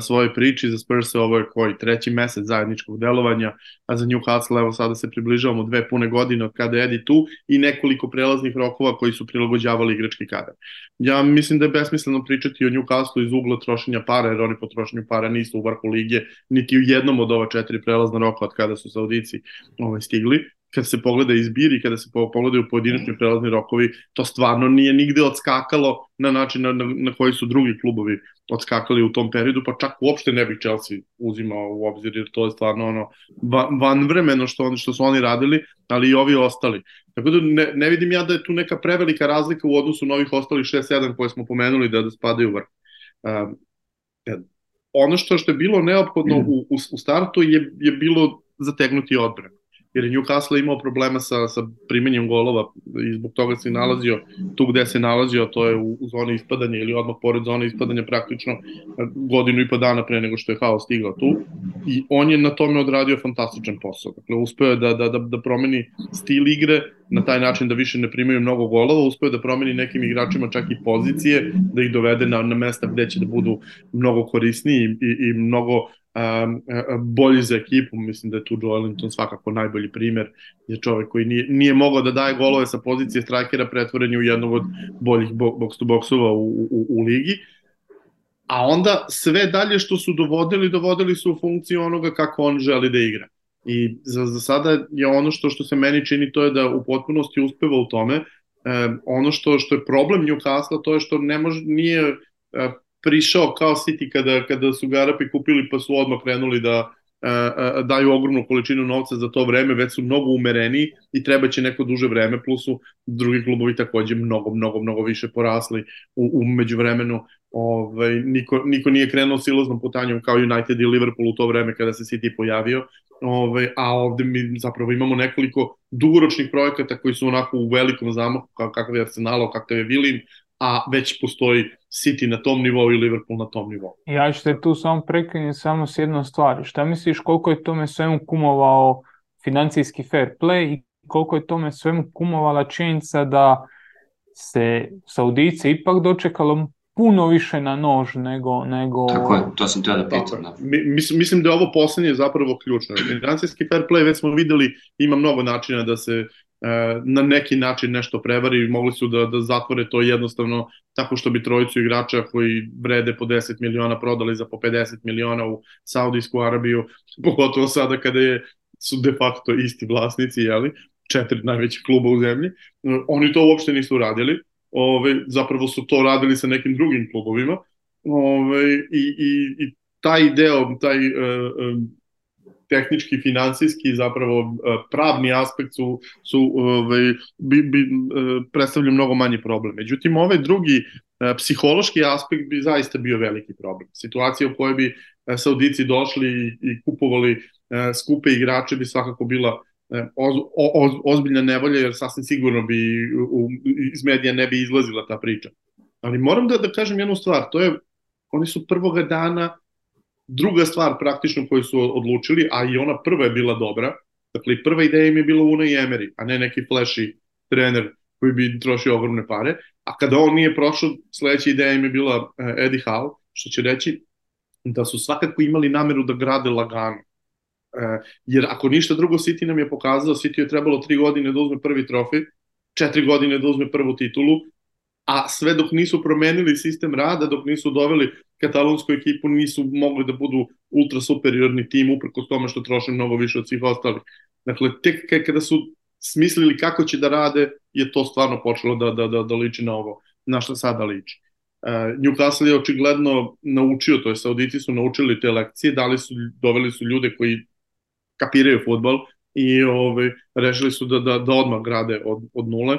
svoje priči za Spurs ovo je koji treći mesec zajedničkog delovanja, a za Newcastle evo sada se približavamo dve pune godine od kada je Edi tu i nekoliko prelaznih rokova koji su prilagođavali igrački kadar. Ja mislim da je besmisleno pričati o Newcastle iz ugla trošenja para, jer oni po trošenju para nisu u vrhu lige, niti u jednom od ova četiri prelazna roka od kada su Saudici ovaj, stigli kad se pogleda izbir i kada se pogledaju pojedinačni prelazni rokovi, to stvarno nije nigde odskakalo na način na, na, na koji su drugi klubovi odskakali u tom periodu, pa čak uopšte ne bih Chelsea uzimao u obzir, jer to je stvarno ono van vremeno što, oni, što su oni radili, ali i ovi ostali. Tako da ne, ne vidim ja da je tu neka prevelika razlika u odnosu na ovih ostalih 6-7 koje smo pomenuli da, da spadaju vrh. Um, ono što, što je bilo neophodno u, u, u startu je, je bilo zategnuti odbranu jer je Newcastle imao problema sa, sa primenjem golova i zbog toga se nalazio tu gde se nalazio, to je u, u zoni ispadanja ili odmah pored zone ispadanja praktično godinu i po dana pre nego što je Hao stigao tu i on je na tome odradio fantastičan posao. Dakle, uspeo je da, da, da, da promeni stil igre na taj način da više ne primaju mnogo golova, uspeo je da promeni nekim igračima čak i pozicije, da ih dovede na, na mesta gde će da budu mnogo korisniji i, i mnogo um, bolji za ekipu, mislim da je tu Joe Ellington svakako najbolji primer, je čovek koji nije, nije mogao da daje golove sa pozicije strajkera pretvoren u jednog od boljih box to boxova u, u, u ligi, a onda sve dalje što su dovodili, dovodili su u funkciju onoga kako on želi da igra. I za, za sada je ono što što se meni čini to je da u potpunosti uspeva u tome. E, ono što što je problem Newcastle to je što ne može nije prišao kao City kada, kada su ga Arapi kupili pa su odmah krenuli da, daju ogromnu količinu novca za to vreme, već su mnogo umereniji i treba će neko duže vreme, plus su drugi klubovi takođe mnogo, mnogo, mnogo više porasli u, u međuvremenu. Ovaj, niko, niko nije krenuo siloznom putanjom kao United i Liverpool u to vreme kada se City pojavio, ovaj, a ovde mi zapravo imamo nekoliko dugoročnih projekata koji su onako u velikom zamahu, kakav je Arsenal, kakav je Vilim, a već postoji City na tom nivou i Liverpool na tom nivou. Ja ću te tu samo prekinuti samo s jednom stvari. Šta misliš koliko je tome svemu kumovao financijski fair play i koliko je tome svemu kumovala činjenica da se Saudice ipak dočekalo puno više na nož nego... nego... Tako je, to sam te da pitam. Da. Mislim, mislim da je ovo poslednje zapravo ključno. Financijski fair play već smo videli, ima mnogo načina da se na neki način nešto prevari, mogli su da, da zatvore to jednostavno tako što bi trojicu igrača koji vrede po 10 miliona prodali za po 50 miliona u Saudijsku Arabiju, pogotovo sada kada je, su de facto isti vlasnici, jeli, četiri najvećih kluba u zemlji. E, oni to uopšte nisu radili, ove, zapravo su to radili sa nekim drugim klubovima ove, i, i, i taj deo, taj uh, tehnički, finansijski, zapravo e, pravni aspekt su, su ovaj, bi, bi, e, predstavljaju mnogo manji problem. Međutim, ovaj drugi e, psihološki aspekt bi zaista bio veliki problem. Situacija u kojoj bi Saudici došli i kupovali skupe igrače bi svakako bila oz, oz, ozbiljna nevolja, jer sasvim sigurno bi u, iz medija ne bi izlazila ta priča. Ali moram da, da kažem jednu stvar, to je, oni su prvoga dana Druga stvar praktično koju su odlučili, a i ona prva je bila dobra, dakle prva ideja im je bila Una i Emery, a ne neki flashy trener koji bi trošio ogromne pare, a kada on nije prošao, sledeća ideja im je bila uh, Eddie Howe, što će reći da su svakako imali nameru da grade lagano. Uh, jer ako ništa drugo, City nam je pokazao, City je trebalo tri godine da uzme prvi trofej, četiri godine da uzme prvu titulu, a sve dok nisu promenili sistem rada, dok nisu doveli katalonsku ekipu, nisu mogli da budu ultra superiorni tim uprkos tome što troše mnogo više od svih ostalih. Dakle, tek kada su smislili kako će da rade, je to stvarno počelo da, da, da, da liči na ovo, na što sada liči. Uh, Newcastle je očigledno naučio, to je Sauditi su naučili te lekcije, dali su, doveli su ljude koji kapiraju futbol i ove, ovaj, rešili su da, da, da odmah grade od, od nule.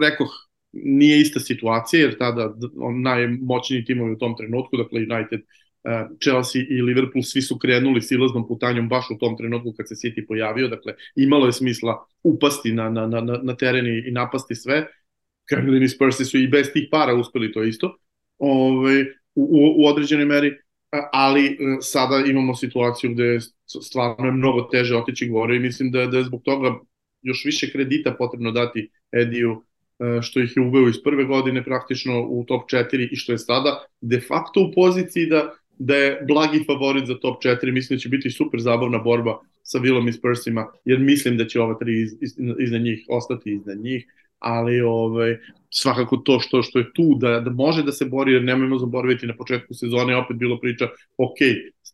Rekoh, nije ista situacija, jer tada najmoćniji timovi u tom trenutku, dakle United, eh, Chelsea i Liverpool, svi su krenuli silaznom putanjom baš u tom trenutku kad se City pojavio, dakle imalo je smisla upasti na, na, na, na teren i napasti sve. Kremlin i Spursi su i bez tih para uspeli to isto ove, ovaj, u, u, u određenoj meri, ali eh, sada imamo situaciju gde stvarno je mnogo teže otići gore i mislim da, da je zbog toga još više kredita potrebno dati Ediju E, što ih je uveo iz prve godine praktično u top 4 i što je sada de facto u poziciji da, da je blagi favorit za top 4. Mislim da će biti super zabavna borba sa Villom i Spursima, jer mislim da će ova tri iz, iz, iznad njih ostati iznad njih, ali ovaj, svakako to što što je tu da, da može da se bori, jer nemojmo zaboraviti na početku sezone opet bilo priča, ok,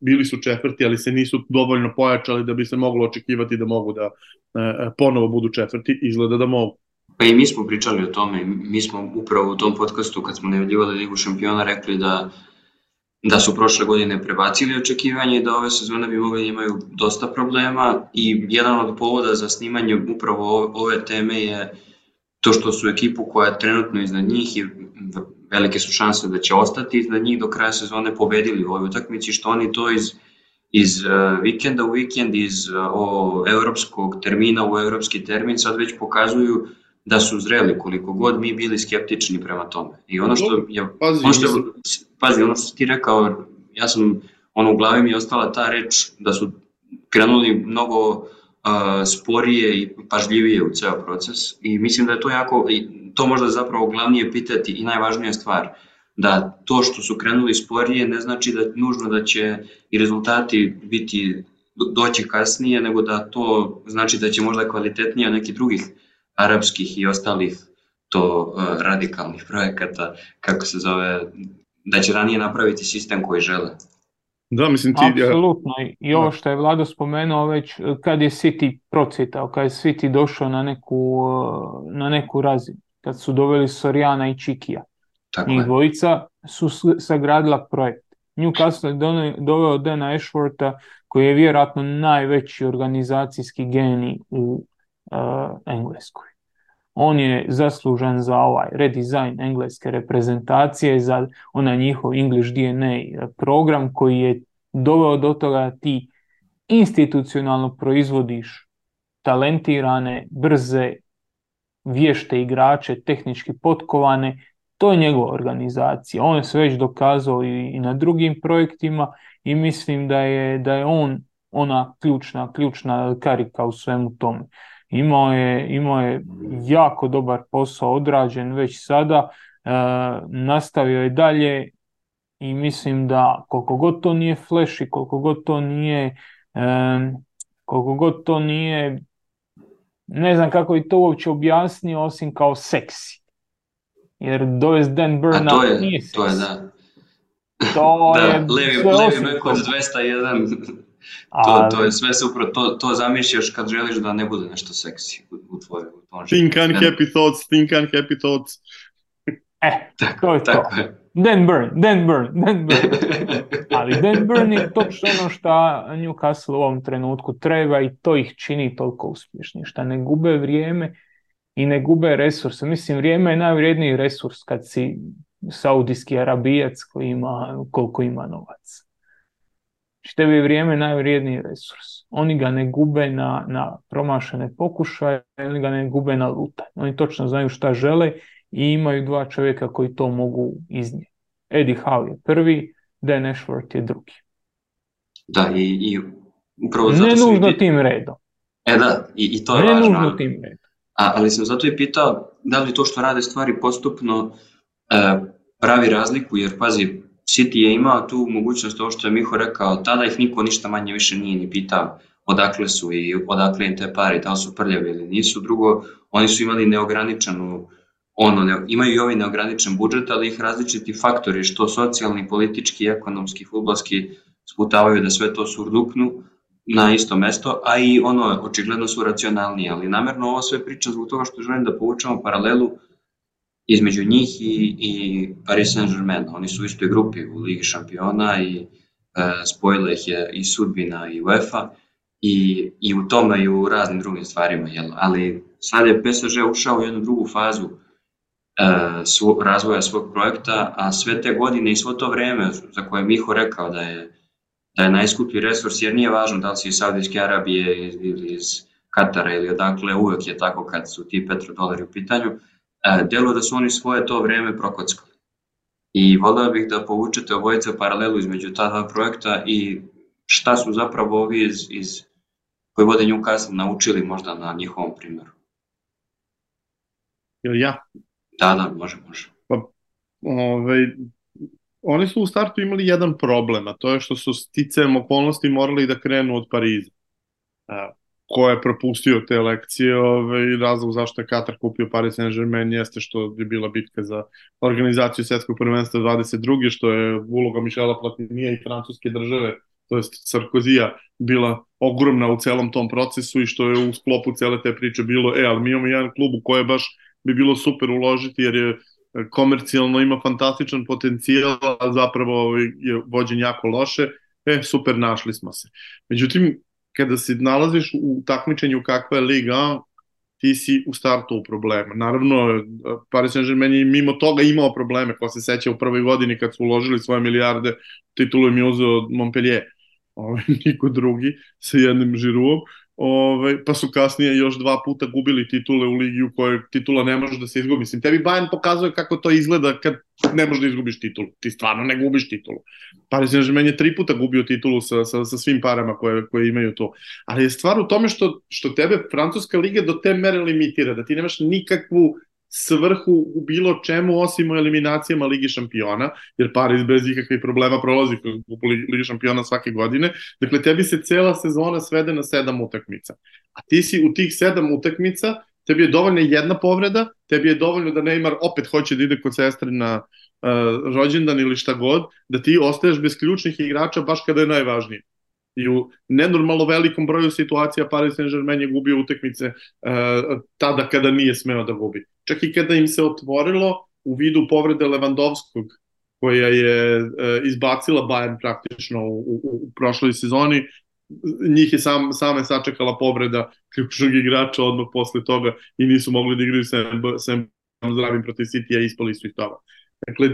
bili su četvrti, ali se nisu dovoljno pojačali da bi se moglo očekivati da mogu da e, ponovo budu četvrti, izgleda da mogu. Pa i mi smo pričali o tome, mi smo upravo u tom podcastu kad smo najavljivali Ligu šampiona rekli da da su prošle godine prebacili očekivanje i da ove sezone bi mogli da imaju dosta problema i jedan od povoda za snimanje upravo ove teme je to što su ekipu koja je trenutno iznad njih i velike su šanse da će ostati iznad njih do kraja sezone pobedili u ovoj utakmici, što oni to iz, iz uh, vikenda u vikend, iz uh, o, evropskog termina u evropski termin sad već pokazuju uh, da su zreli koliko god mi bili skeptični prema tome. I ono što je, pazi, ono što je, pazi, ono što ti rekao, ja sam, ono u glavi mi je ostala ta reč da su krenuli mnogo uh, sporije i pažljivije u ceo proces i mislim da je to jako, to možda zapravo glavnije pitati i najvažnija stvar, da to što su krenuli sporije ne znači da nužno da će i rezultati biti doći kasnije, nego da to znači da će možda kvalitetnije neki drugih arapskih i ostalih to uh, radikalnih projekata, kako se zove, da će ranije napraviti sistem koji žele. Da, mislim ti... Apsolutno. I ovo da. što je Vlado spomenuo već, kad je City procitao, kad je City došao na neku, na neku razinu, kad su doveli Sorijana i Čikija. Tako Njih dvojica su sagradila projekt. Newcastle je doveo Dana Ashworta koji je vjerojatno najveći organizacijski genij u Engleskoj. On je zaslužan za ovaj redizajn engleske reprezentacije, za onaj njihov English DNA program koji je doveo do toga da ti institucionalno proizvodiš talentirane, brze, vješte igrače, tehnički potkovane, to je njegova organizacija. On je se već dokazao i, na drugim projektima i mislim da je, da je on ona ključna, ključna karika u svemu tome. Imao je, imao je jako dobar posao odrađen već sada, e, nastavio je dalje i mislim da koliko god to nije flash i koliko god to nije e, koliko god to nije ne znam kako bi to uopće objasnio osim kao seksi. Jer dovest Dan Burnout to je, nije seksi. To je, da. To da, je levi, levi 201 Ali... To, to je sve super, to, to zamišljaš kad želiš da ne bude nešto seksi u, u tvojoj Think and happy thoughts, think and happy thoughts. E, tako, to je tako to. Je. Dan Burn, Dan Burn, Dan Burn. Ali Dan Burn je što ono što Newcastle u ovom trenutku treba i to ih čini toliko uspješnije, što ne gube vrijeme i ne gube resurse. Mislim, vrijeme je najvrijedniji resurs kad si saudijski arabijac koji ima, koliko ima novac. Tebi je vrijeme najvrijedniji resurs. Oni ga ne gube na, na promašene pokušaje, oni ga ne gube na lutanje. Oni točno znaju šta žele i imaju dva čovjeka koji to mogu iznijeti. Eddie Howe je prvi, Dan Ashworth je drugi. Da, i, i upravo zato Ne nužno tim redom. E da, i, i to je ne važno. Ne nužno tim redom. A, ali sam zato i pitao da li to što rade stvari postupno e, pravi razliku, jer pazi, City je imao tu mogućnost, ovo što je Miho rekao, tada ih niko ništa manje više nije ni pitao odakle su i odakle im te pari, da li su prljavi ili nisu. Drugo, oni su imali neograničenu ono, ne, imaju i ovaj neograničen budžet, ali ih različiti faktori, što socijalni, politički, ekonomski, futbalski, sputavaju da sve to surduknu na isto mesto, a i ono, očigledno su racionalniji, ali namerno ovo sve pričam zbog toga što želim da povučemo paralelu između njih i, i Paris Saint-Germain. Oni su u istoj grupi u Ligi šampiona i e, spojila ih je i sudbina i UEFA i, i u tome i u raznim drugim stvarima. Jel? Ali sad je PSG ušao u jednu drugu fazu e, svo, razvoja svog projekta, a sve te godine i svo to vreme za koje Miho rekao da je, da je najskuplji resurs, jer nije važno da li si iz Saudijske Arabije ili iz Katara ili odakle, uvek je tako kad su ti petrodolari u pitanju, delo da su oni svoje to vreme prokockali. I volio bih da povučete obojice paralelu između ta dva projekta i šta su zapravo ovi iz, iz koji vode Newcastle naučili možda na njihovom primjeru. Ili ja? Da, da, može, može. Pa, ovaj, oni su u startu imali jedan problem, a to je što su sticajem okolnosti morali da krenu od Pariza. A, ko je propustio te lekcije, ovaj, razlog zašto je Katar kupio Paris Saint-Germain jeste što je bila bitka za organizaciju svetskog prvenstva 22. što je uloga Mišela Platinija i francuske države, to jest Sarkozija, bila ogromna u celom tom procesu i što je u sklopu cele te priče bilo, e, ali mi imamo jedan klub u koji je baš bi bilo super uložiti jer je e, komercijalno ima fantastičan potencijal, a zapravo je vođen jako loše, e, super, našli smo se. Međutim, kada se nalaziš u takmičenju kakva je Liga, ti si u startu u problema. Naravno, Paris Saint-Germain je mimo toga imao probleme, ko se seća u prvoj godini kad su uložili svoje milijarde, titulu im je uzeo Montpellier, ovaj, niko drugi, sa jednim žiruom, Ovaj, pa su kasnije još dva puta gubili titule u ligi u kojoj titula ne može da se izgubi. Mislim, tebi Bayern pokazuje kako to izgleda kad ne možeš da izgubiš titulu. Ti stvarno ne gubiš titulu. Paris Saint-Germain je tri puta gubio titulu sa, sa, sa svim parama koje, koje imaju to. Ali je stvar u tome što, što tebe Francuska liga do te mere limitira, da ti nemaš nikakvu svrhu u bilo čemu osim u eliminacijama Ligi šampiona, jer Paris bez ikakvih problema prolazi u Ligi šampiona svake godine. Dakle, tebi se cela sezona svede na sedam utakmica. A ti si u tih sedam utakmica, tebi je dovoljna jedna povreda, tebi je dovoljno da Neymar opet hoće da ide kod sestre na uh, rođendan ili šta god, da ti ostaješ bez ključnih igrača baš kada je najvažnije i u nenormalno velikom broju situacija Paris Saint-Germain je gubio utakmice uh, tada kada nije smeo da gubi. Čak i kada im se otvorilo u vidu povrede Levandovskog koja je uh, izbacila Bayern praktično u, u, u prošloj sezoni, njih je sam, same sačekala povreda ključnog igrača odmah posle toga i nisu mogli da igraju sem, sem zdravim protiv City-a i ispali su ih toga. Dakle,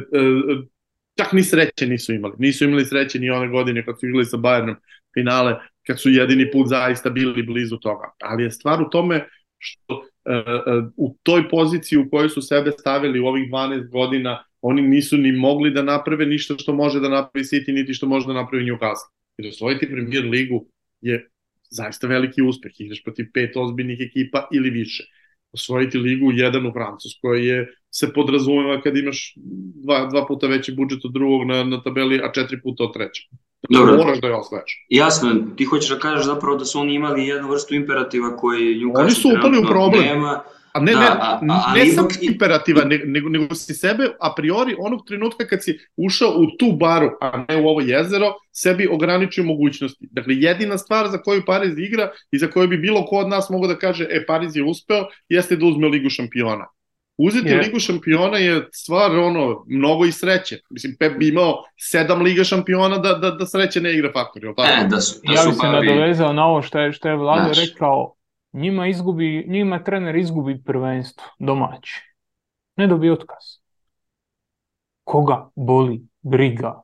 čak ni sreće nisu imali. Nisu imali sreće ni one godine kad su igrali sa Bayernom finale, kad su jedini put zaista bili blizu toga. Ali je stvar u tome što u toj poziciji u kojoj su sebe stavili u ovih 12 godina, oni nisu ni mogli da naprave ništa što može da napravi City, niti što može da napravi Newcastle. Jer osvojiti premier ligu je zaista veliki uspeh. Igraš protiv pet ozbiljnih ekipa ili više. Osvojiti ligu jedan u Francuskoj je se podrazumeva kad imaš dva, dva puta veći budžet od drugog na, na tabeli, a četiri puta od trećeg. Dobro. Moraš da je osvojaš. Jasno, ti hoćeš da kažeš zapravo da su oni imali jednu vrstu imperativa koji Newcastle Oni su upali u problem. Nema, A ne, da, ne, a, a, ne sam imperativa, nego, nego si sebe a priori onog trenutka kad si ušao u tu baru, a ne u ovo jezero, sebi ograničio mogućnosti. Dakle, jedina stvar za koju Pariz igra i za koju bi bilo ko od nas mogao da kaže, e, Pariz je uspeo, jeste da uzme Ligu šampiona. Uzeti yeah. Ligu šampiona je stvar ono, mnogo i sreće. Mislim, Pep bi imao sedam Liga šampiona da, da, da sreće ne igra faktor. Je tako? E, da su, da ja bih se nadovezao na ovo što je, što je Vlado rekao, njima, izgubi, njima trener izgubi prvenstvo domaći. Ne dobije otkaz. Koga boli briga?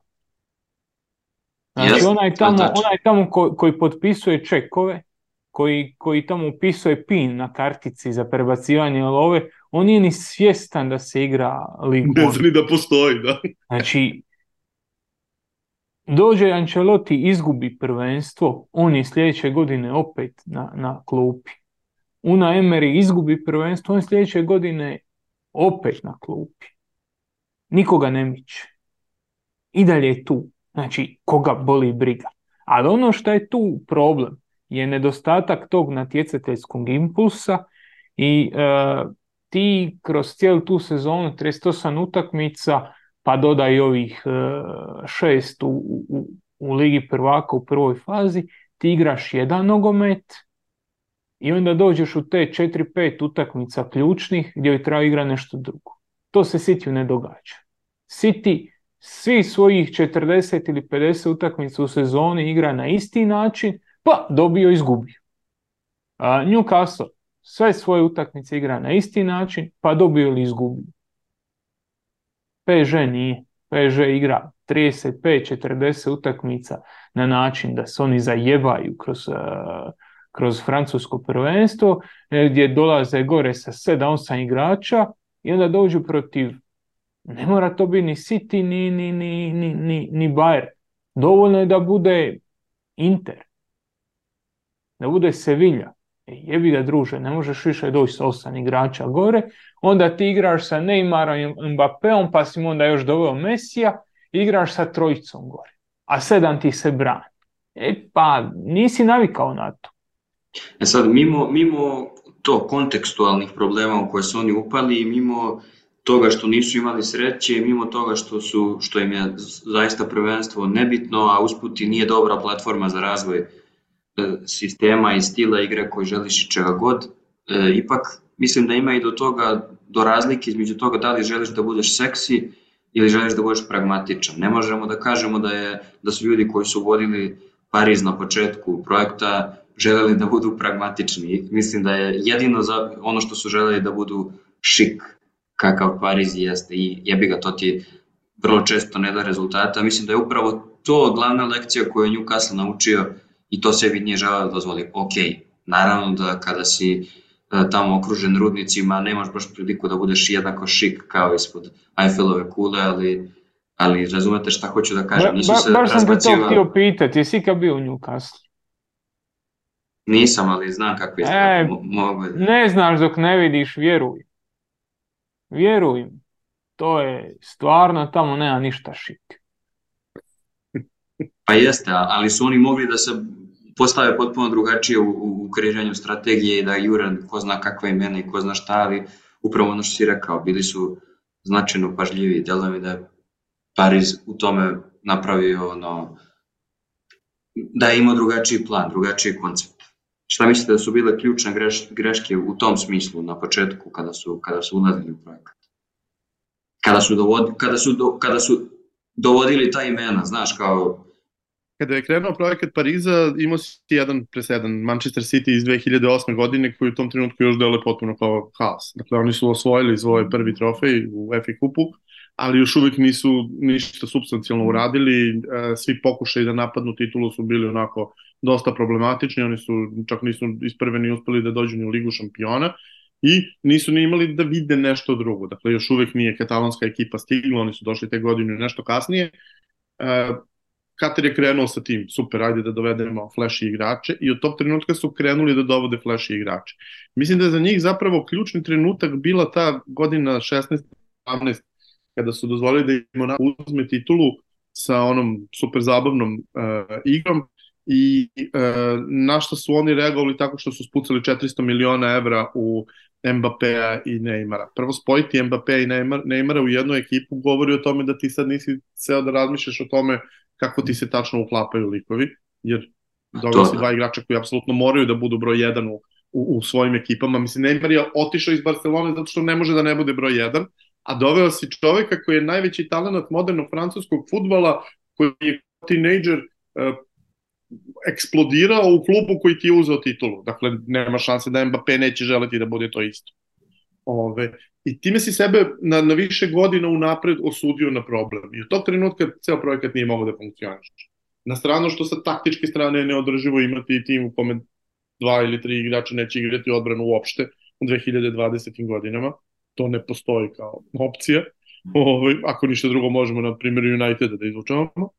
Znači, yes, onaj tamo, znači. onaj tamo ko, koji potpisuje čekove, koji, koji tamo upisuje pin na kartici za prebacivanje love, on nije ni svjestan da se igra ligu. Ne zna ni da postoji, da. Znači, dođe Ancelotti, izgubi prvenstvo, on je sljedeće godine opet na, na klupi. Una Emery izgubi prvenstvo, on je sljedeće godine opet na klupi. Nikoga ne miče. I dalje je tu. Znači, koga boli briga. Ali ono što je tu problem je nedostatak tog natjecateljskog impulsa i e, ti kroz cijelu tu sezonu 38 utakmica pa dodaj ovih e, šest u, u, u Ligi prvaka u prvoj fazi, ti igraš jedan nogomet i onda dođeš u te 4-5 utakmica ključnih gdje treba igra nešto drugo. To se City ne događa. City svi svojih 40 ili 50 utakmica u sezoni igra na isti način, pa dobio izgubio. A Newcastle sve svoje utakmice igra na isti način, pa dobio ili izgubio. PSG nije. PSG igra 35-40 utakmica na način da se oni zajebaju kroz, uh, kroz francusko prvenstvo, e, gdje dolaze gore sa 7-8 igrača i onda dođu protiv, ne mora to biti ni City, ni, ni, ni, ni, ni, ni Bayern. Dovoljno je da bude Inter, da bude Sevilla. E, jebi ga druže, ne možeš više doći sa osam igrača gore, onda ti igraš sa Neymarom i Mbappeom, pa si onda još doveo Mesija, igraš sa trojicom gore, a sedam ti se brani. E pa, nisi navikao na to. E sad, mimo, mimo to kontekstualnih problema u koje su oni upali, mimo toga što nisu imali sreće, mimo toga što, su, što im je zaista prvenstvo nebitno, a usput i nije dobra platforma za razvoj sistema i stila igre koji želiš i čega god, e, ipak mislim da ima i do toga, do razlike između toga da li želiš da budeš seksi ili želiš da budeš pragmatičan. Ne možemo da kažemo da, je, da su ljudi koji su vodili Pariz na početku projekta želeli da budu pragmatični. Mislim da je jedino za ono što su želeli da budu šik, kakav Pariz jeste i jebi ga, to ti vrlo često ne da rezultata. Mislim da je upravo to glavna lekcija koju je Newcastle naučio i to sebi nije želeo da dozvoli. Ok, naravno da kada si da tamo okružen rudnicima, nemaš baš priliku da budeš jednako šik kao ispod Eiffelove kule, ali, ali razumete šta hoću da kažem. Nisu ba, se baš sam te to htio pitati, jesi kad bio u Newcastle? Nisam, ali znam kako je e, mogu. Ne znaš dok ne vidiš, vjeruj. Vjeruj. To je stvarno, tamo nema ništa šik. Pa jeste, ali su oni mogli da se postave potpuno drugačije u, u kreiranju strategije i da jure ko zna kakva imena i ko zna šta, ali upravo ono što si rekao, bili su značajno pažljivi, delo mi da je Pariz u tome napravio ono, da je imao drugačiji plan, drugačiji koncept. Šta mislite da su bile ključne greš, greške u tom smislu na početku kada su, kada su ulazili u projekat? Kada su, dovod, kada su, do, kada su dovodili ta imena, znaš, kao kada je krenuo projekat Pariza, imao si jedan presedan, Manchester City iz 2008. godine, koji u tom trenutku još deluje potpuno kao haos. Dakle, oni su osvojili svoj prvi trofej u FA kupu, ali još uvek nisu ništa substancijalno uradili, e, svi pokušaj da napadnu titulu su bili onako dosta problematični, oni su čak nisu iz prve ni uspeli da dođu ni u ligu šampiona i nisu ni imali da vide nešto drugo. Dakle, još uvek nije katalonska ekipa stigla, oni su došli te godine nešto kasnije. Katar je krenuo sa tim, super, ajde da dovedemo flash igrače i od tog trenutka su krenuli da dovode flash igrače. Mislim da je za njih zapravo ključni trenutak bila ta godina 16-17 kada su dozvolili da im ona uzme titulu sa onom super zabavnom uh, igrom i uh, na što su oni reagovali tako što su spucali 400 miliona evra u Mbappéa i Neymara. Prvo spojiti Mbappéa i Neymar, Neymara u jednu ekipu govori o tome da ti sad nisi seo da razmišljaš o tome kako ti se tačno uklapaju likovi, jer doveli si dva igrača koji apsolutno moraju da budu broj 1 u, u, u svojim ekipama. Mislim, Neymar je otišao iz Barcelone zato što ne može da ne bude broj 1, a doveo si čoveka koji je najveći talent modernog francuskog futbala, koji je tinejdžer eksplodirao u klubu koji ti je uzeo titulu. Dakle, nema šanse da Mbappé neće želeti da bude to isto. Ove, I time si sebe na, na više godina unapred osudio na problem. I od tog trenutka ceo projekat nije mogao da funkcioniš. Na stranu što sa taktičke strane je neodrživo imati tim u kome dva ili tri igrača neće igrati odbranu uopšte u 2020. godinama. To ne postoji kao opcija. Ove, ako ništa drugo možemo na primjer Uniteda da izvučavamo.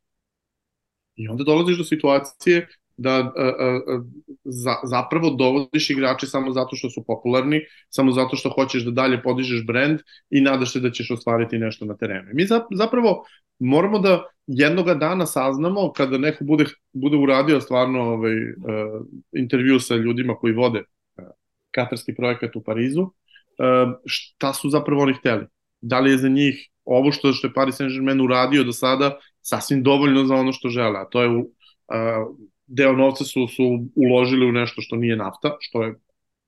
I onda dolaziš do situacije da a, a, za, zapravo dovodiš igrače samo zato što su popularni, samo zato što hoćeš da dalje podižeš brend i nadaš se da ćeš ostvariti nešto na terenu. Mi zapravo moramo da jednoga dana saznamo kada neko bude, bude uradio stvarno ovaj, intervju sa ljudima koji vode katarski projekat u Parizu, šta su zapravo oni hteli. Da li je za njih ovo što, što je Paris Saint-Germain uradio do sada sasvim dovoljno za ono što žele, a to je uh, deo novca su, su uložili u nešto što nije nafta, što je,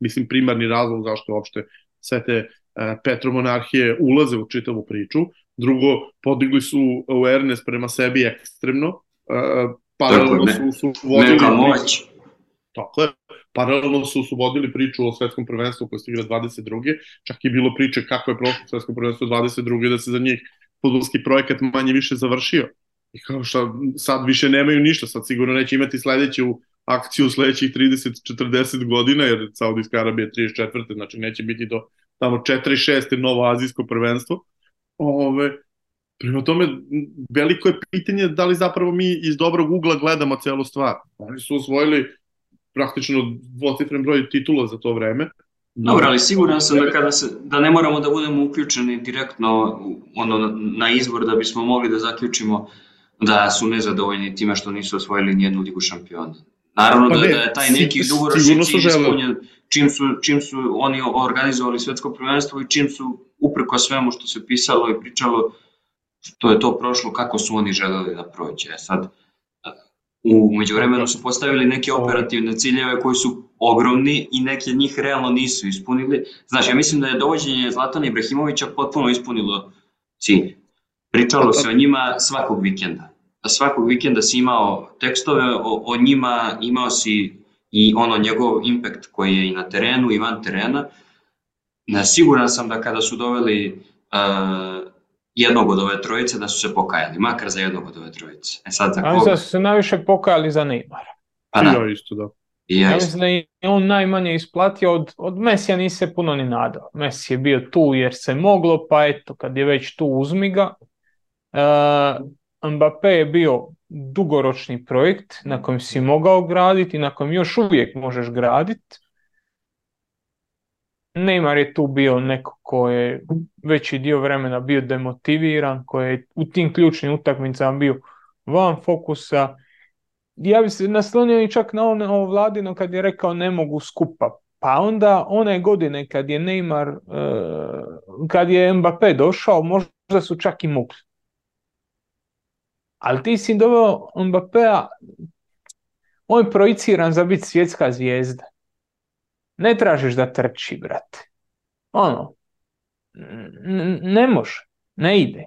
mislim, primarni razlog zašto uopšte sve te uh, petromonarhije ulaze u čitavu priču. Drugo, podigli su awareness prema sebi ekstremno, uh, paralelno su, su vodili... Neka moć. Tako je. Paralelno su, su vodili priču o svetskom prvenstvu koje se igra 22. Čak je bilo priče kako je prošlo svetsko prvenstvo 22. da se za njih futbolski projekat manje više završio I kao što sad više nemaju ništa, sad sigurno neće imati sledeću akciju u sledećih 30-40 godina, jer Saudijska Arabija je 34. znači neće biti do tamo 4-6. novo azijsko prvenstvo. Ove, prema tome, veliko je pitanje da li zapravo mi iz dobrog ugla gledamo celu stvar. Oni su osvojili praktično dvocifren broj titula za to vreme. Dobro, ali siguran sam da, kada se, da ne moramo da budemo uključeni direktno ono, na izbor da bismo mogli da zaključimo da su nezadovoljni time što nisu osvojili nijednu ligu šampiona. Naravno pa da, ne, da je taj neki dugoročni cilj ispunjen čim su, čim su oni organizovali svetsko prvenstvo i čim su upreko svemu što se pisalo i pričalo što je to prošlo, kako su oni želeli da prođe. E sad, u međuvremenu su postavili neke operativne ciljeve koji su ogromni i neke njih realno nisu ispunili. Znaš, ja mislim da je dovođenje Zlatana Ibrahimovića potpuno ispunilo cilj. Pričalo se o njima svakog vikenda. Svakog vikenda si imao tekstove o, o njima, imao si i ono njegov impact koji je i na terenu i van terena. Siguran sam da kada su doveli uh, jednog od ove trojice da su se pokajali, makar za jednog od ove trojice. E sad za koga? su se najviše pokajali za Neymara. Pa da. Ja isto da. I ja, ja mislim da je on najmanje isplatio od, od Mesija nisi se puno ni nadao. Messi je bio tu jer se moglo, pa eto, kad je već tu uzmi ga. Uh, Mbappé je bio dugoročni projekt na kojem si mogao graditi na kojem još uvijek možeš graditi. Neymar je tu bio neko ko je veći dio vremena bio demotiviran, koji je u tim ključnim utakmicama bio van fokusa. Ja bi se naslonio i čak na ono vladino kad je rekao ne mogu skupa. Pa onda one godine kad je Neymar, uh, kad je Mbappé došao, možda su čak i mogli. Ali ti si doveo Mbappéa, on je projiciran za biti svjetska zvijezda. Ne tražiš da trči, brate. Ono, ne može, ne ide.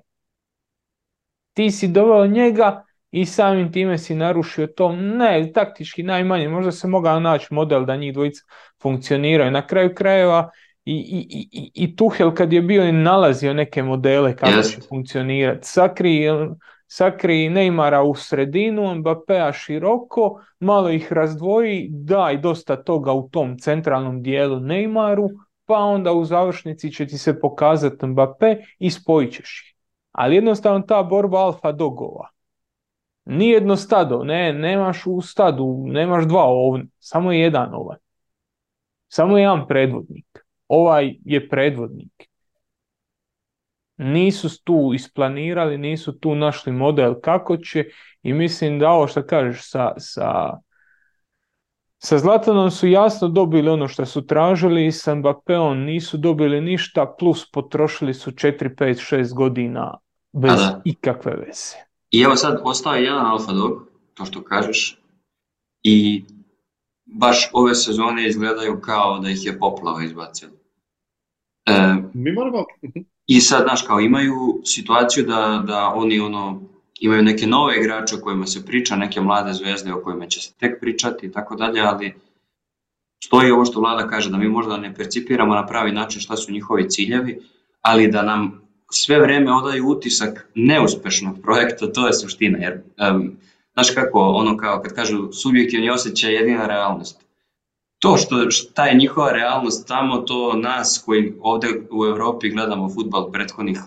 Ti si doveo njega i samim time si narušio to, ne, taktički najmanje, možda se mogao naći model da njih dvojica funkcioniraju. Na kraju krajeva i, i, i, i Tuhel kad je bio i nalazio neke modele kako će funkcionirati. Sakri, sakri Neymara u sredinu, Mbappéa široko, malo ih razdvoji, daj dosta toga u tom centralnom dijelu Neymaru, pa onda u završnici će ti se pokazati Mbappé i spojit ćeš ih. Ali jednostavno ta borba alfa dogova. Nijedno stado, ne, nemaš u stadu, nemaš dva ovna, samo jedan ovaj. Samo jedan predvodnik. Ovaj je predvodnik. Nisu tu isplanirali, nisu tu našli model kako će i mislim da ovo što kažeš sa, sa, sa Zlatanom su jasno dobili ono što su tražili i sa Mbappeom nisu dobili ništa plus potrošili su 4, 5, 6 godina bez ikakve veze. I evo sad ostao je jedan Alfa Dog, to što kažeš, i baš ove sezone izgledaju kao da ih je poplava izbacila. E, Mi moramo... I sad, znaš, kao imaju situaciju da, da oni ono, imaju neke nove igrače o kojima se priča, neke mlade zvezde o kojima će se tek pričati i tako dalje, ali stoji ovo što vlada kaže, da mi možda ne percipiramo na pravi način šta su njihovi ciljevi, ali da nam sve vreme odaju utisak neuspešnog projekta, to je suština, jer um, znaš kako, ono kao kad kažu subjektivni osjećaj je jedina realnost. To što šta je njihova realnost tamo, to nas koji ovde u Evropi gledamo futbal prethodnih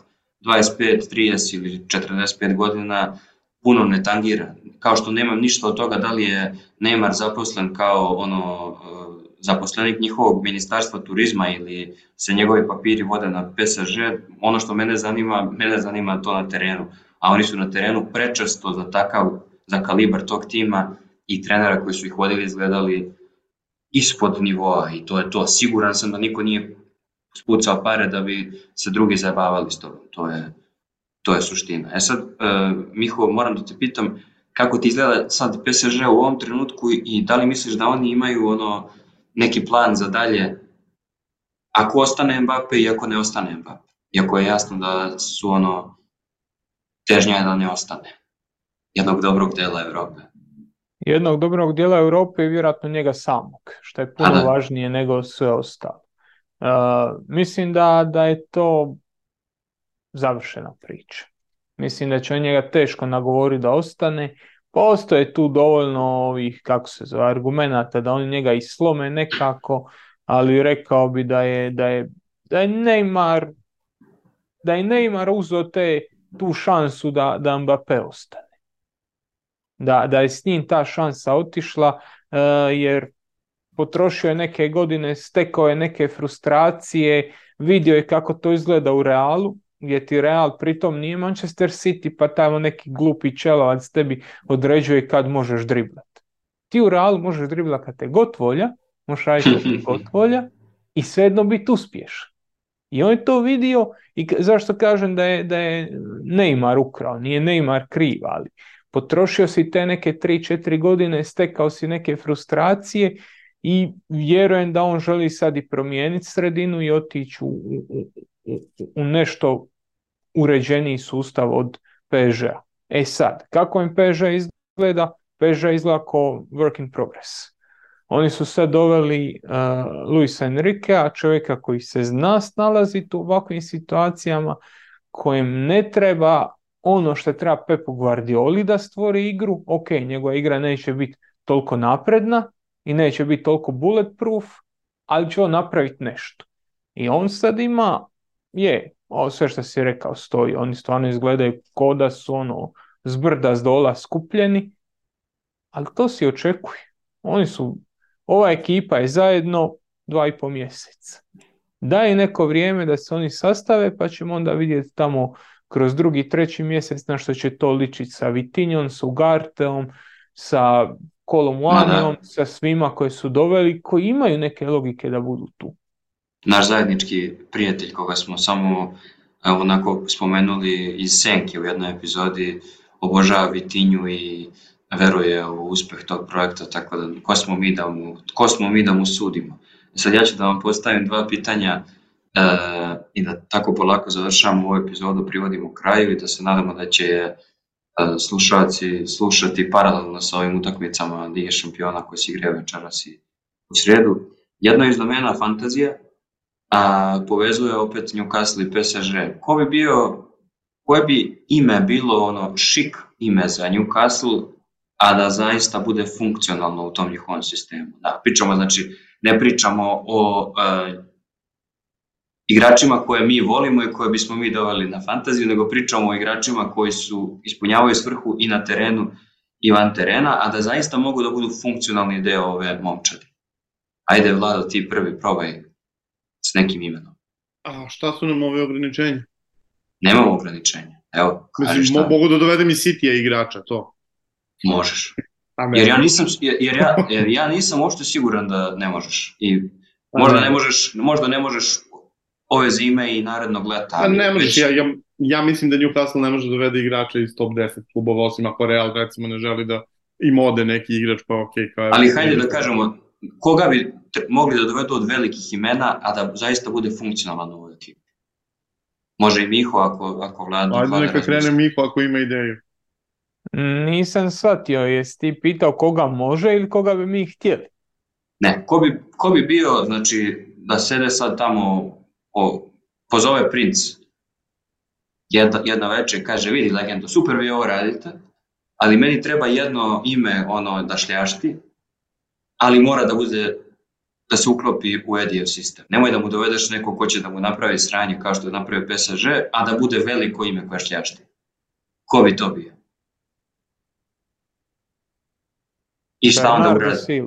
25, 30 ili 45 godina puno ne tangira. Kao što nemam ništa od toga da li je Neymar zaposlen kao ono zaposlenik njihovog ministarstva turizma ili se njegovi papiri vode na PSG, ono što mene zanima, mene zanima to na terenu. A oni su na terenu prečesto za takav, za kalibar tog tima i trenera koji su ih vodili izgledali ispod nivoa i to je to. Siguran sam da niko nije spucao pare da bi se drugi zabavali s tobom. To je, to je suština. E sad, uh, Miho, moram da te pitam, kako ti izgleda sad PSG u ovom trenutku i da li misliš da oni imaju ono neki plan za dalje ako ostane Mbappe i ako ne ostane Mbappe. Iako je jasno da su ono težnja da ne ostane jednog dobrog dela Evrope. Jednog dobrog dela Europe i vjerojatno njega samog, što je puno da. važnije nego sve ostalo. Uh, mislim da, da je to završena priča. Mislim da će on njega teško nagovoriti da ostane Postoje tu dovoljno ovih, kako se zove, argumenata da oni njega islome nekako, ali rekao bi da je, da je, da je Neymar da je Neymar uzeo te, tu šansu da, da Mbappé ostane. Da, da je s njim ta šansa otišla uh, jer potrošio je neke godine, stekao je neke frustracije, vidio je kako to izgleda u realu gdje ti Real pritom nije Manchester City pa tamo neki glupi čelovac tebi određuje kad možeš driblat. Ti u Realu možeš driblat kad te god volja, možeš raditi god volja i svejedno biti uspješan. I on je to vidio i zašto kažem da je, da je Neymar ukrao, nije Neymar kriv, ali potrošio si te neke 3-4 godine, stekao si neke frustracije i vjerujem da on želi sad i promijeniti sredinu i otići u, u, u nešto uređeniji sustav od PSG-a. E sad, kako im PSG izgleda? PSG izgleda kao work in progress. Oni su sad doveli uh, Luisa Enriquea, čovjeka koji se zna snalaziti u ovakvim situacijama, kojem ne treba ono što treba Pepu Guardioli da stvori igru, ok, njegova igra neće biti toliko napredna i neće biti toliko bulletproof, ali će on napraviti nešto. I on sad ima, je, ovo sve što si rekao stoji, oni stvarno izgledaju ko da su ono zbrda s dola skupljeni, ali to si očekuje. Oni su, ova ekipa je zajedno dva i po mjeseca. Daj neko vrijeme da se oni sastave, pa ćemo onda vidjeti tamo kroz drugi, treći mjesec na što će to ličiti sa Vitinjom, sa Ugarteom, sa Kolom sa svima koji su doveli, koji imaju neke logike da budu tu. Naš zajednički prijatelj koga smo samo onako spomenuli iz Senke u jednoj epizodi obožava Vitinju i veruje u uspeh tog projekta, tako da ko smo mi da mu, ko smo mi da mu sudimo. Sad ja ću da vam postavim dva pitanja. e, i da tako polako završamo ovu epizodu, privodimo kraju i da se nadamo da će slušalci slušati paralelno sa ovim utakmicama Lige šampiona koji se igraju večeras i u sredu. Jedno iz domena fantazija, a povezuje opet Newcastle i PSG. Ko bi bio, koje bi ime bilo ono šik ime za Newcastle, a da zaista bude funkcionalno u tom njihovom sistemu. Da, pričamo, znači, ne pričamo o uh, igračima koje mi volimo i koje bismo mi doveli na fantaziju, nego pričamo o igračima koji su ispunjavaju svrhu i na terenu i van terena, a da zaista mogu da budu funkcionalni deo ove momčadi. Ajde, Vlado, ti prvi, probaj s nekim imenom. A šta su nam ove ograničenja? Nemamo ograničenja. Evo, Mislim, šta. mogu da dovedem i City igrača, to. Možeš. Jer ja nisam, jer ja, jer ja nisam uopšte siguran da ne možeš. I možda ne možeš, možda ne možeš ove zime i narednog leta. Pa ne možeš, ja, ja, ja mislim da Newcastle ne može da dovede igrača iz top 10 klubova, osim ako Real recimo ne želi da im ode neki igrač, pa ok. Kao Ali hajde da kažemo, koga bi mogli da dovedu od velikih imena, a da zaista bude funkcionalan u ovoj ekipi? Može i Miho ako, ako vlada. Ajde neka krene Miho ako ima ideju. Nisam shvatio, jesi ti pitao koga može ili koga bi mi htjeli? Ne, ko bi, ko bi bio, znači, da sede sad tamo, o, pozove princ jedna, jedna večer kaže, vidi legendo, super vi ovo radite, ali meni treba jedno ime ono da šljašti, ali mora da bude da se uklopi u Edijev sistem. Nemoj da mu dovedeš neko ko će da mu napravi sranje kao što je napravio PSG, a da bude veliko ime koje šljašti. Ko bi to bio? I šta onda uradi?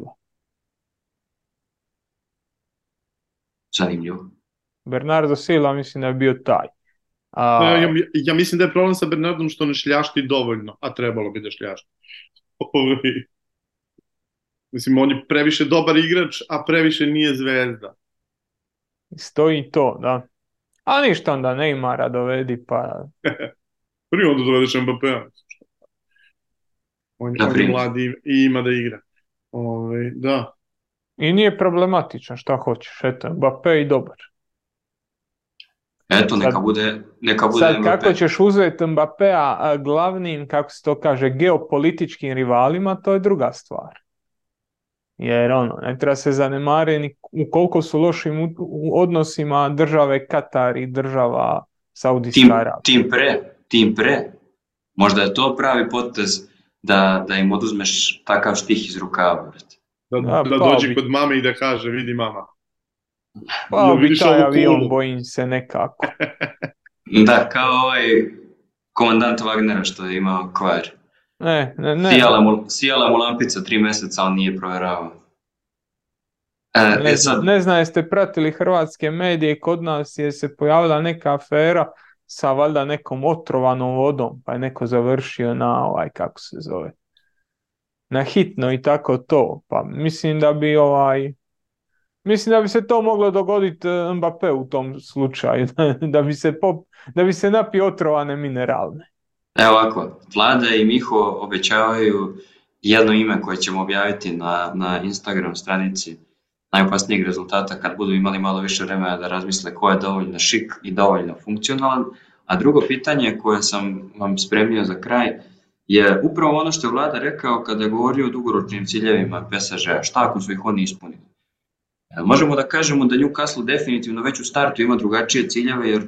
Zanimljivo. Bernardo Silva mislim da je bio taj. A... Ja, ja mislim da je problem sa Bernardom što ne šljašti dovoljno, a trebalo bi da šljašti. Mislim, on je previše dobar igrač, a previše nije zvezda. Stoji to, da. A ništa onda Neymara dovedi, pa... Prvi onda dovedeš Mbappé-a. On, on je mladi i ima da igra. Ove, da. I nije problematičan, šta hoćeš. Eto, Mbappé i dobar. Eto, neka sad, bude, neka bude sad, Mbappé. kako ćeš uzeti Mbappé-a glavnim, kako se to kaže, geopolitičkim rivalima, to je druga stvar. Jer ono, ne treba se zanemariti u koliko su lošim odnosima države Katar i država Saudijska Arabija. Tim pre, tim pre. Možda je to pravi potez da, da im oduzmeš takav štih iz rukava. Da, da, da dođe kod mame i da kaže, vidi mama. Pa bi taj avion, bojim se nekako. da, kao ovaj komandant Wagnera što je imao kvar. Ne, ne, ne. Sijala mu, sijala mu lampica tri meseca, ali nije provjeravao. E, ne, e sad... ne znam, jeste pratili hrvatske medije, kod nas je se pojavila neka afera sa valjda nekom otrovanom vodom, pa je neko završio na ovaj, kako se zove, na hitno i tako to. Pa mislim da bi ovaj, mislim da bi se to moglo dogoditi e, Mbappé u tom slučaju, da bi se, pop, da bi se napio otrovane mineralne. Evo ovako, Vlada i Miho obećavaju jedno ime koje ćemo objaviti na, na Instagram stranici najopasnijeg rezultata kad budu imali malo više vremena da razmisle ko je dovoljno šik i dovoljno funkcionalan. A drugo pitanje koje sam vam spremio za kraj je upravo ono što je Vlada rekao kada je govorio o dugoročnim ciljevima PSG-a, šta ako su ih oni ispunili. Možemo da kažemo da Newcastle definitivno već u startu ima drugačije ciljeve jer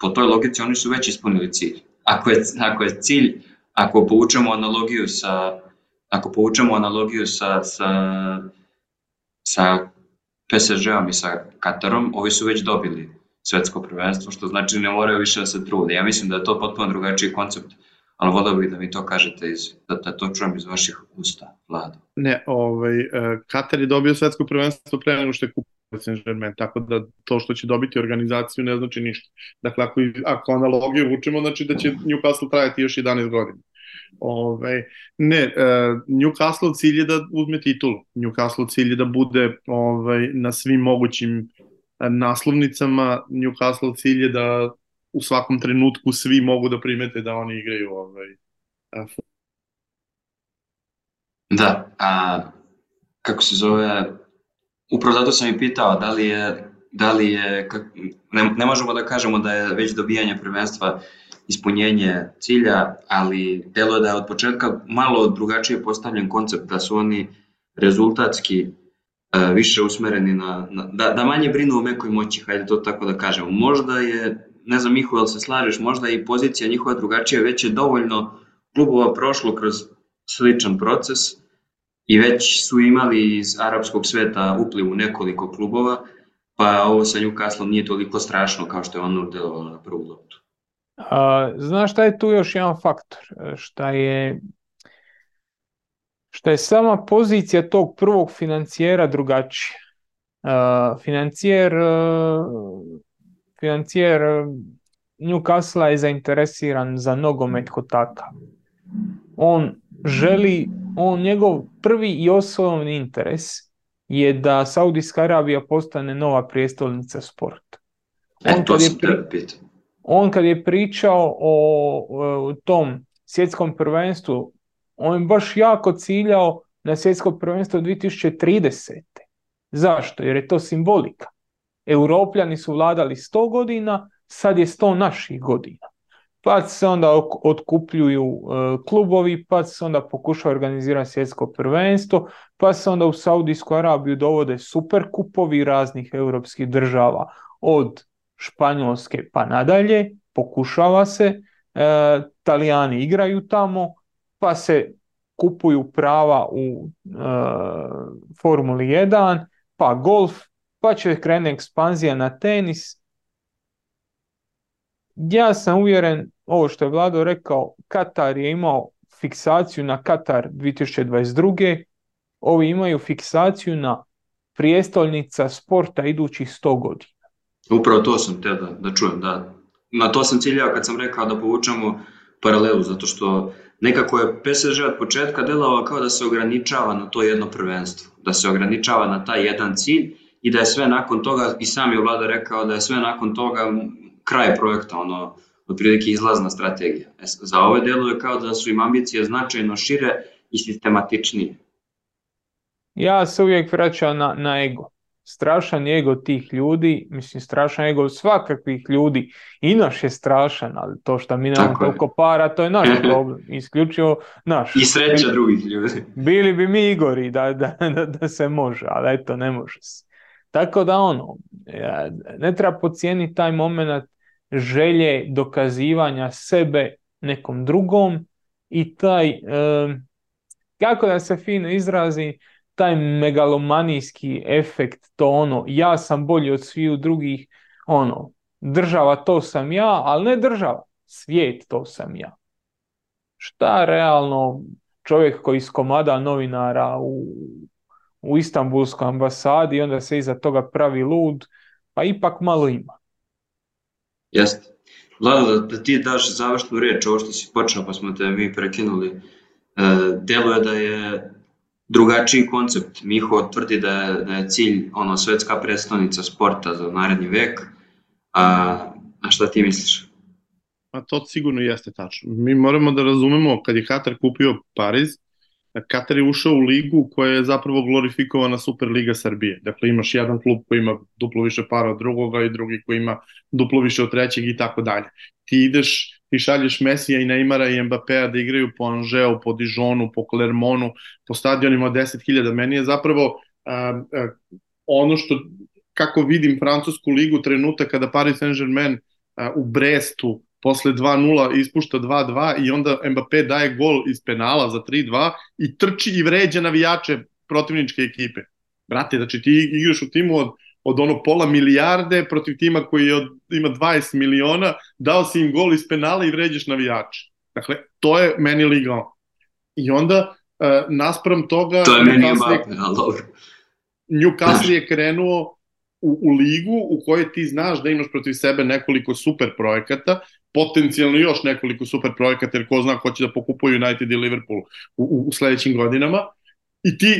po toj logici oni su već ispunili cilj. Ako je, ako je cilj, ako povučemo analogiju sa ako povučemo analogiju sa, sa sa PSG-om i sa Katarom, ovi su već dobili svetsko prvenstvo, što znači ne moraju više da se trude. Ja mislim da je to potpuno drugačiji koncept, ali volio bih da mi to kažete, iz, da, da to čujem iz vaših usta, Vlado. Ne, ovaj, e, Katar je dobio svetsko prvenstvo pre nego što je kupio Saint-Germain, tako da to što će dobiti organizaciju ne znači ništa. Dakle, ako, ako analogiju vučemo, znači da će Newcastle trajati još 11 godina. Ove, ne, uh, Newcastle cilj je da uzme titulu. Newcastle cilj je da bude ovaj, na svim mogućim e, naslovnicama. Newcastle cilj je da u svakom trenutku svi mogu da primete da oni igraju ovaj, Da, a kako se zove, upravo zato sam i pitao da li je, da li je, ne, ne možemo da kažemo da je već dobijanje prvenstva ispunjenje cilja, ali delo da je od početka malo drugačije postavljen koncept, da su oni rezultatski e, više usmereni na, na da, da manje brinu o mekoj moći, hajde to tako da kažemo. Možda je, ne znam Miho, jel se slažeš, možda i pozicija njihova drugačija, već je dovoljno klubova prošlo kroz sličan proces i već su imali iz arapskog sveta upliv u nekoliko klubova, pa ovo sa Newcastle nije toliko strašno kao što je on delovalo na prvu loptu. Znaš šta je tu još jedan faktor? Šta je šta je sama pozicija tog prvog financijera drugačija. Financijer, financijer Newcastle je zainteresiran za nogomet kod takav. On želi, on njegov prvi i osnovni interes je da Saudijska Arabija postane nova prijestolnica sporta. E, on, kad je on kad je pričao o, o tom svjetskom prvenstvu, on je baš jako ciljao na svjetsko prvenstvo 2030. Zašto? Jer je to simbolika. Europljani su vladali 100 godina, sad je 100 naših godina. Pa se onda otkupljuju e, klubovi, pa se onda pokušava organizirati svjetsko prvenstvo, pa se onda u Saudijsku Arabiju dovode super kupovi raznih europskih država od Španjolske pa nadalje, pokušava se, e, Talijani igraju tamo, pa se kupuju prava u e, Formuli 1, pa golf, pa će krene ekspanzija na tenis. Ja sam uvjeren, ovo što je Vlado rekao, Katar je imao fiksaciju na Katar 2022. Ovi imaju fiksaciju na prijestolnica sporta idućih 100 godina. Upravo to sam te da, da čujem, da. Na to sam ciljao kad sam rekao da povučemo paralelu, zato što nekako je PSG od početka delovao kao da se ograničava na to jedno prvenstvo, da se ograničava na taj jedan cilj i da je sve nakon toga, i sam je vlada rekao da je sve nakon toga kraj projekta, ono, otprilike izlazna strategija. E, za ove deluje kao da su im ambicije značajno šire i sistematičnije. Ja se uvijek vraćam na, na ego strašan ego tih ljudi, mislim strašan ego svakakvih ljudi i naš je strašan, ali to što mi nemamo toliko para, to je naš problem, isključivo naš. I sreća drugih ljudi. Bili bi mi Igori da, da, da, da se može, ali eto ne može se. Tako da ono, ne treba pocijeniti taj moment želje dokazivanja sebe nekom drugom i taj, kako da se fino izrazi, taj megalomanijski efekt, to ono, ja sam bolji od svih drugih, ono, država to sam ja, ali ne država, svijet to sam ja. Šta realno čovjek koji skomada novinara u, u Istanbulskoj ambasadi i onda se iza toga pravi lud, pa ipak malo ima. Jeste. Vlada, da, ti daš završnu riječ, ovo što si počeo pa smo te mi prekinuli, e, deluje da je drugačiji koncept. Miho tvrdi da je, da je cilj ono svetska predstavnica sporta za naredni vek. A, a šta ti misliš? A to sigurno jeste tačno. Mi moramo da razumemo kad je Katar kupio Pariz, Katar je ušao u ligu koja je zapravo glorifikovana Superliga Srbije. Dakle, imaš jedan klub koji ima duplo više para od drugoga i drugi koji ima duplo više od trećeg i tako dalje. Ti ideš ti šalješ Mesija i Neymara i Mbappéa da igraju po Angeu, po Dijonu, po Clermontu, po stadionima od 10.000. Meni je zapravo uh, uh, ono što, kako vidim francusku ligu trenutak kada Paris Saint-Germain uh, u Brestu posle 2-0 ispušta 2-2 i onda Mbappé daje gol iz penala za 3-2 i trči i vređa navijače protivničke ekipe. Brate, znači ti igraš u timu od od ono pola milijarde protiv tima koji je od, ima 20 miliona, dao si im gol iz penala i vređaš navijače. Dakle, to je meni liga. I onda, uh, naspram toga... To je meni Mbappe, ali dobro. Newcastle je krenuo u, u ligu u kojoj ti znaš da imaš protiv sebe nekoliko super projekata, potencijalno još nekoliko super projekata, jer ko zna ko će da pokupuje United i Liverpool u, u, u sledećim godinama, i ti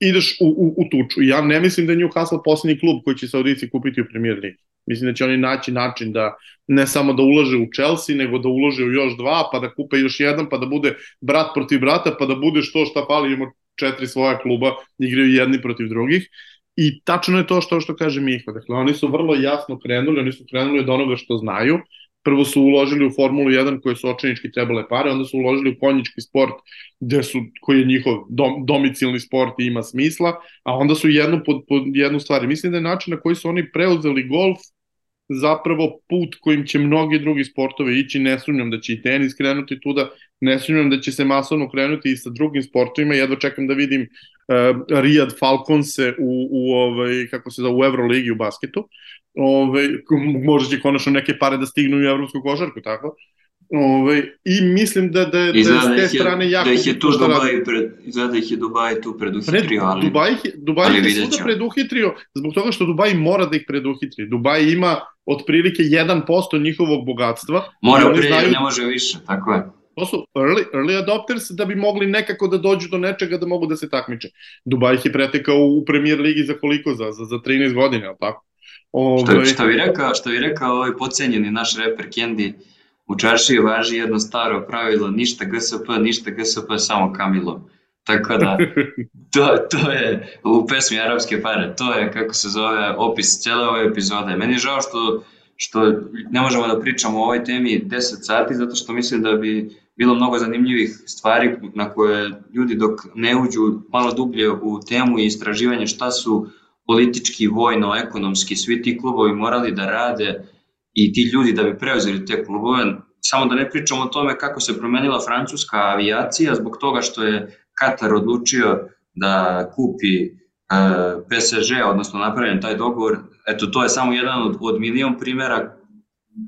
ideš u, u, u tuču. Ja ne mislim da je Newcastle poslednji klub koji će Saudici kupiti u Premier League. Mislim da će oni naći način da ne samo da ulože u Chelsea, nego da ulože u još dva, pa da kupe još jedan, pa da bude brat protiv brata, pa da bude što šta fali, imamo četiri svoja kluba, igraju jedni protiv drugih. I tačno je to što što kaže Miho. Dakle, oni su vrlo jasno krenuli, oni su krenuli od onoga što znaju, prvo su uložili u Formulu 1 koje su očenički trebale pare, onda su uložili u konjički sport gde su, koji je njihov dom, domicilni sport i ima smisla, a onda su jednu pod, pod jednu stvari. Mislim da je način na koji su oni preuzeli golf zapravo put kojim će mnogi drugi sportove ići, ne sumnjam da će i tenis krenuti tuda, ne sumnjam da će se masovno krenuti i sa drugim sportovima, jedva čekam da vidim uh, Riyad Falconse u, u ovaj, kako se zove, u Euroligi u basketu, ovaj, možda će konačno neke pare da stignu u evropsku košarku, tako? Ove, I mislim da, da, da, da s te strane jako... Da ih je tu Dubaj, pred, izgleda da ih je Dubaj tu preduhitrio, ali... Dubaj, Dubaj ali je svuda preduhitrio zbog toga što Dubaj mora da ih preduhitri. Dubaj ima otprilike 1% njihovog bogatstva. Mora prije, znaju... ne može više, tako je. To su early, early adopters da bi mogli nekako da dođu do nečega da mogu da se takmiče. Dubaj ih je pretekao u premier ligi za koliko? Za, za, za 13 godina, ali tako? Ove... Što, što, bi rekao, što bi rekao ovaj pocenjeni naš reper Kendi, u čaršiji važi jedno staro pravilo, ništa GSP, ništa GSP, samo Kamilo. Tako da, to, to je u pesmi Arabske pare, to je kako se zove opis cijele ove epizode. Meni je žao što, što ne možemo da pričamo o ovoj temi 10 sati, zato što mislim da bi bilo mnogo zanimljivih stvari na koje ljudi dok ne uđu malo dublje u temu i istraživanje šta su politički, vojno, ekonomski, svi ti klubovi morali da rade i ti ljudi da bi preuzeli te klubove, samo da ne pričamo o tome kako se promenila francuska avijacija zbog toga što je Katar odlučio da kupi e, PSG, odnosno napravljen taj dogovor, eto to je samo jedan od, od milion primera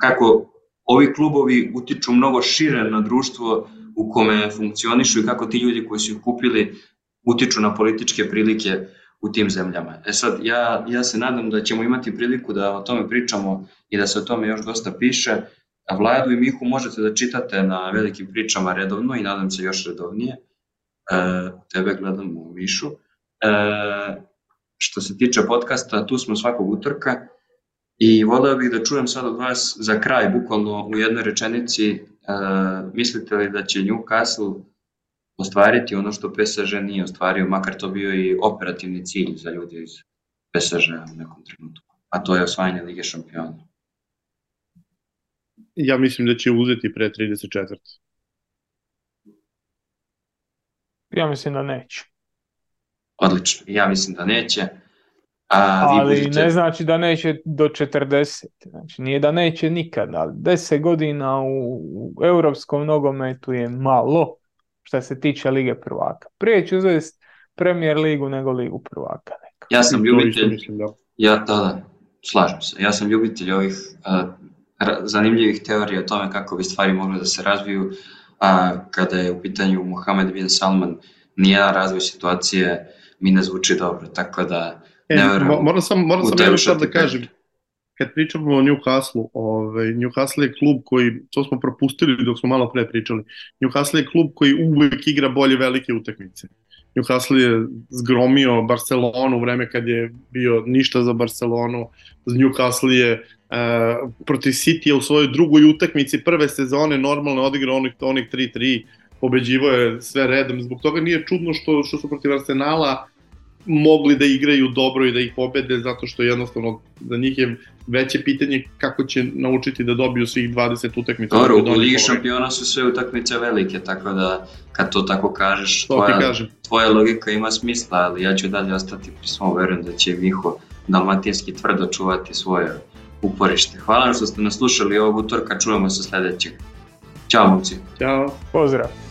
kako ovi klubovi utiču mnogo šire na društvo u kome funkcionišu i kako ti ljudi koji su ih kupili utiču na političke prilike u tim zemljama. E sad, ja, ja se nadam da ćemo imati priliku da o tome pričamo i da se o tome još dosta piše. Vladu i Mihu možete da čitate na velikim pričama redovno i nadam se još redovnije. E, tebe gledam u Mišu. E, što se tiče podcasta, tu smo svakog utorka i voleo bih da čujem sad od vas za kraj, bukvalno u jednoj rečenici, e, mislite li da će Newcastle ostvariti ono što PSG nije ostvario, makar to bio i operativni cilj za ljudi iz PSG u nekom trenutku, a to je osvajanje Lige šampiona. Ja mislim da će uzeti pre 34. Ja mislim da neće. Odlično, ja mislim da neće. A, ali budete... ne znači da neće do 40. Znači, nije da neće nikad, ali 10 godina u, u europskom nogometu je malo što se tiče Lige prvaka. Prije ću uzeti Premier ligu nego Ligu prvaka. Neka. Ja sam ljubitelj, da. ja, da, da, slažem se, ja sam ljubitelj ovih uh, zanimljivih teorija o tome kako bi stvari mogle da se razviju, a kada je u pitanju Mohamed bin Salman, nija razvoj situacije mi ne zvuči dobro, tako da e, ne verujem. Moram sam, moram sam jedno sad da kažem, kad pričamo o Newcastle, ovaj, Newcastle je klub koji, to smo propustili dok smo malo pre pričali, Newcastle je klub koji uvek igra bolje velike utakmice. Newcastle je zgromio Barcelonu u vreme kad je bio ništa za Barcelonu. Newcastle je uh, protiv City u svojoj drugoj utakmici prve sezone normalno odigrao onih, onih 3-3 pobeđivo je sve redom. Zbog toga nije čudno što, što su protiv Arsenala mogli da igraju dobro i da ih pobede zato što jednostavno za njih je veće pitanje kako će naučiti da dobiju svih 20 utakmica. Dobro, u Ligi šampiona su sve utakmice velike, tako da kad to tako kažeš, to tvoja, kažem. tvoja logika ima smisla, ali ja ću dalje ostati pri svom, verujem da će Miho dalmatinski tvrdo čuvati svoje uporište. Hvala što ste nas slušali ovog utorka, čujemo se sledećeg. Ćao, momci. Ćao. Pozdrav.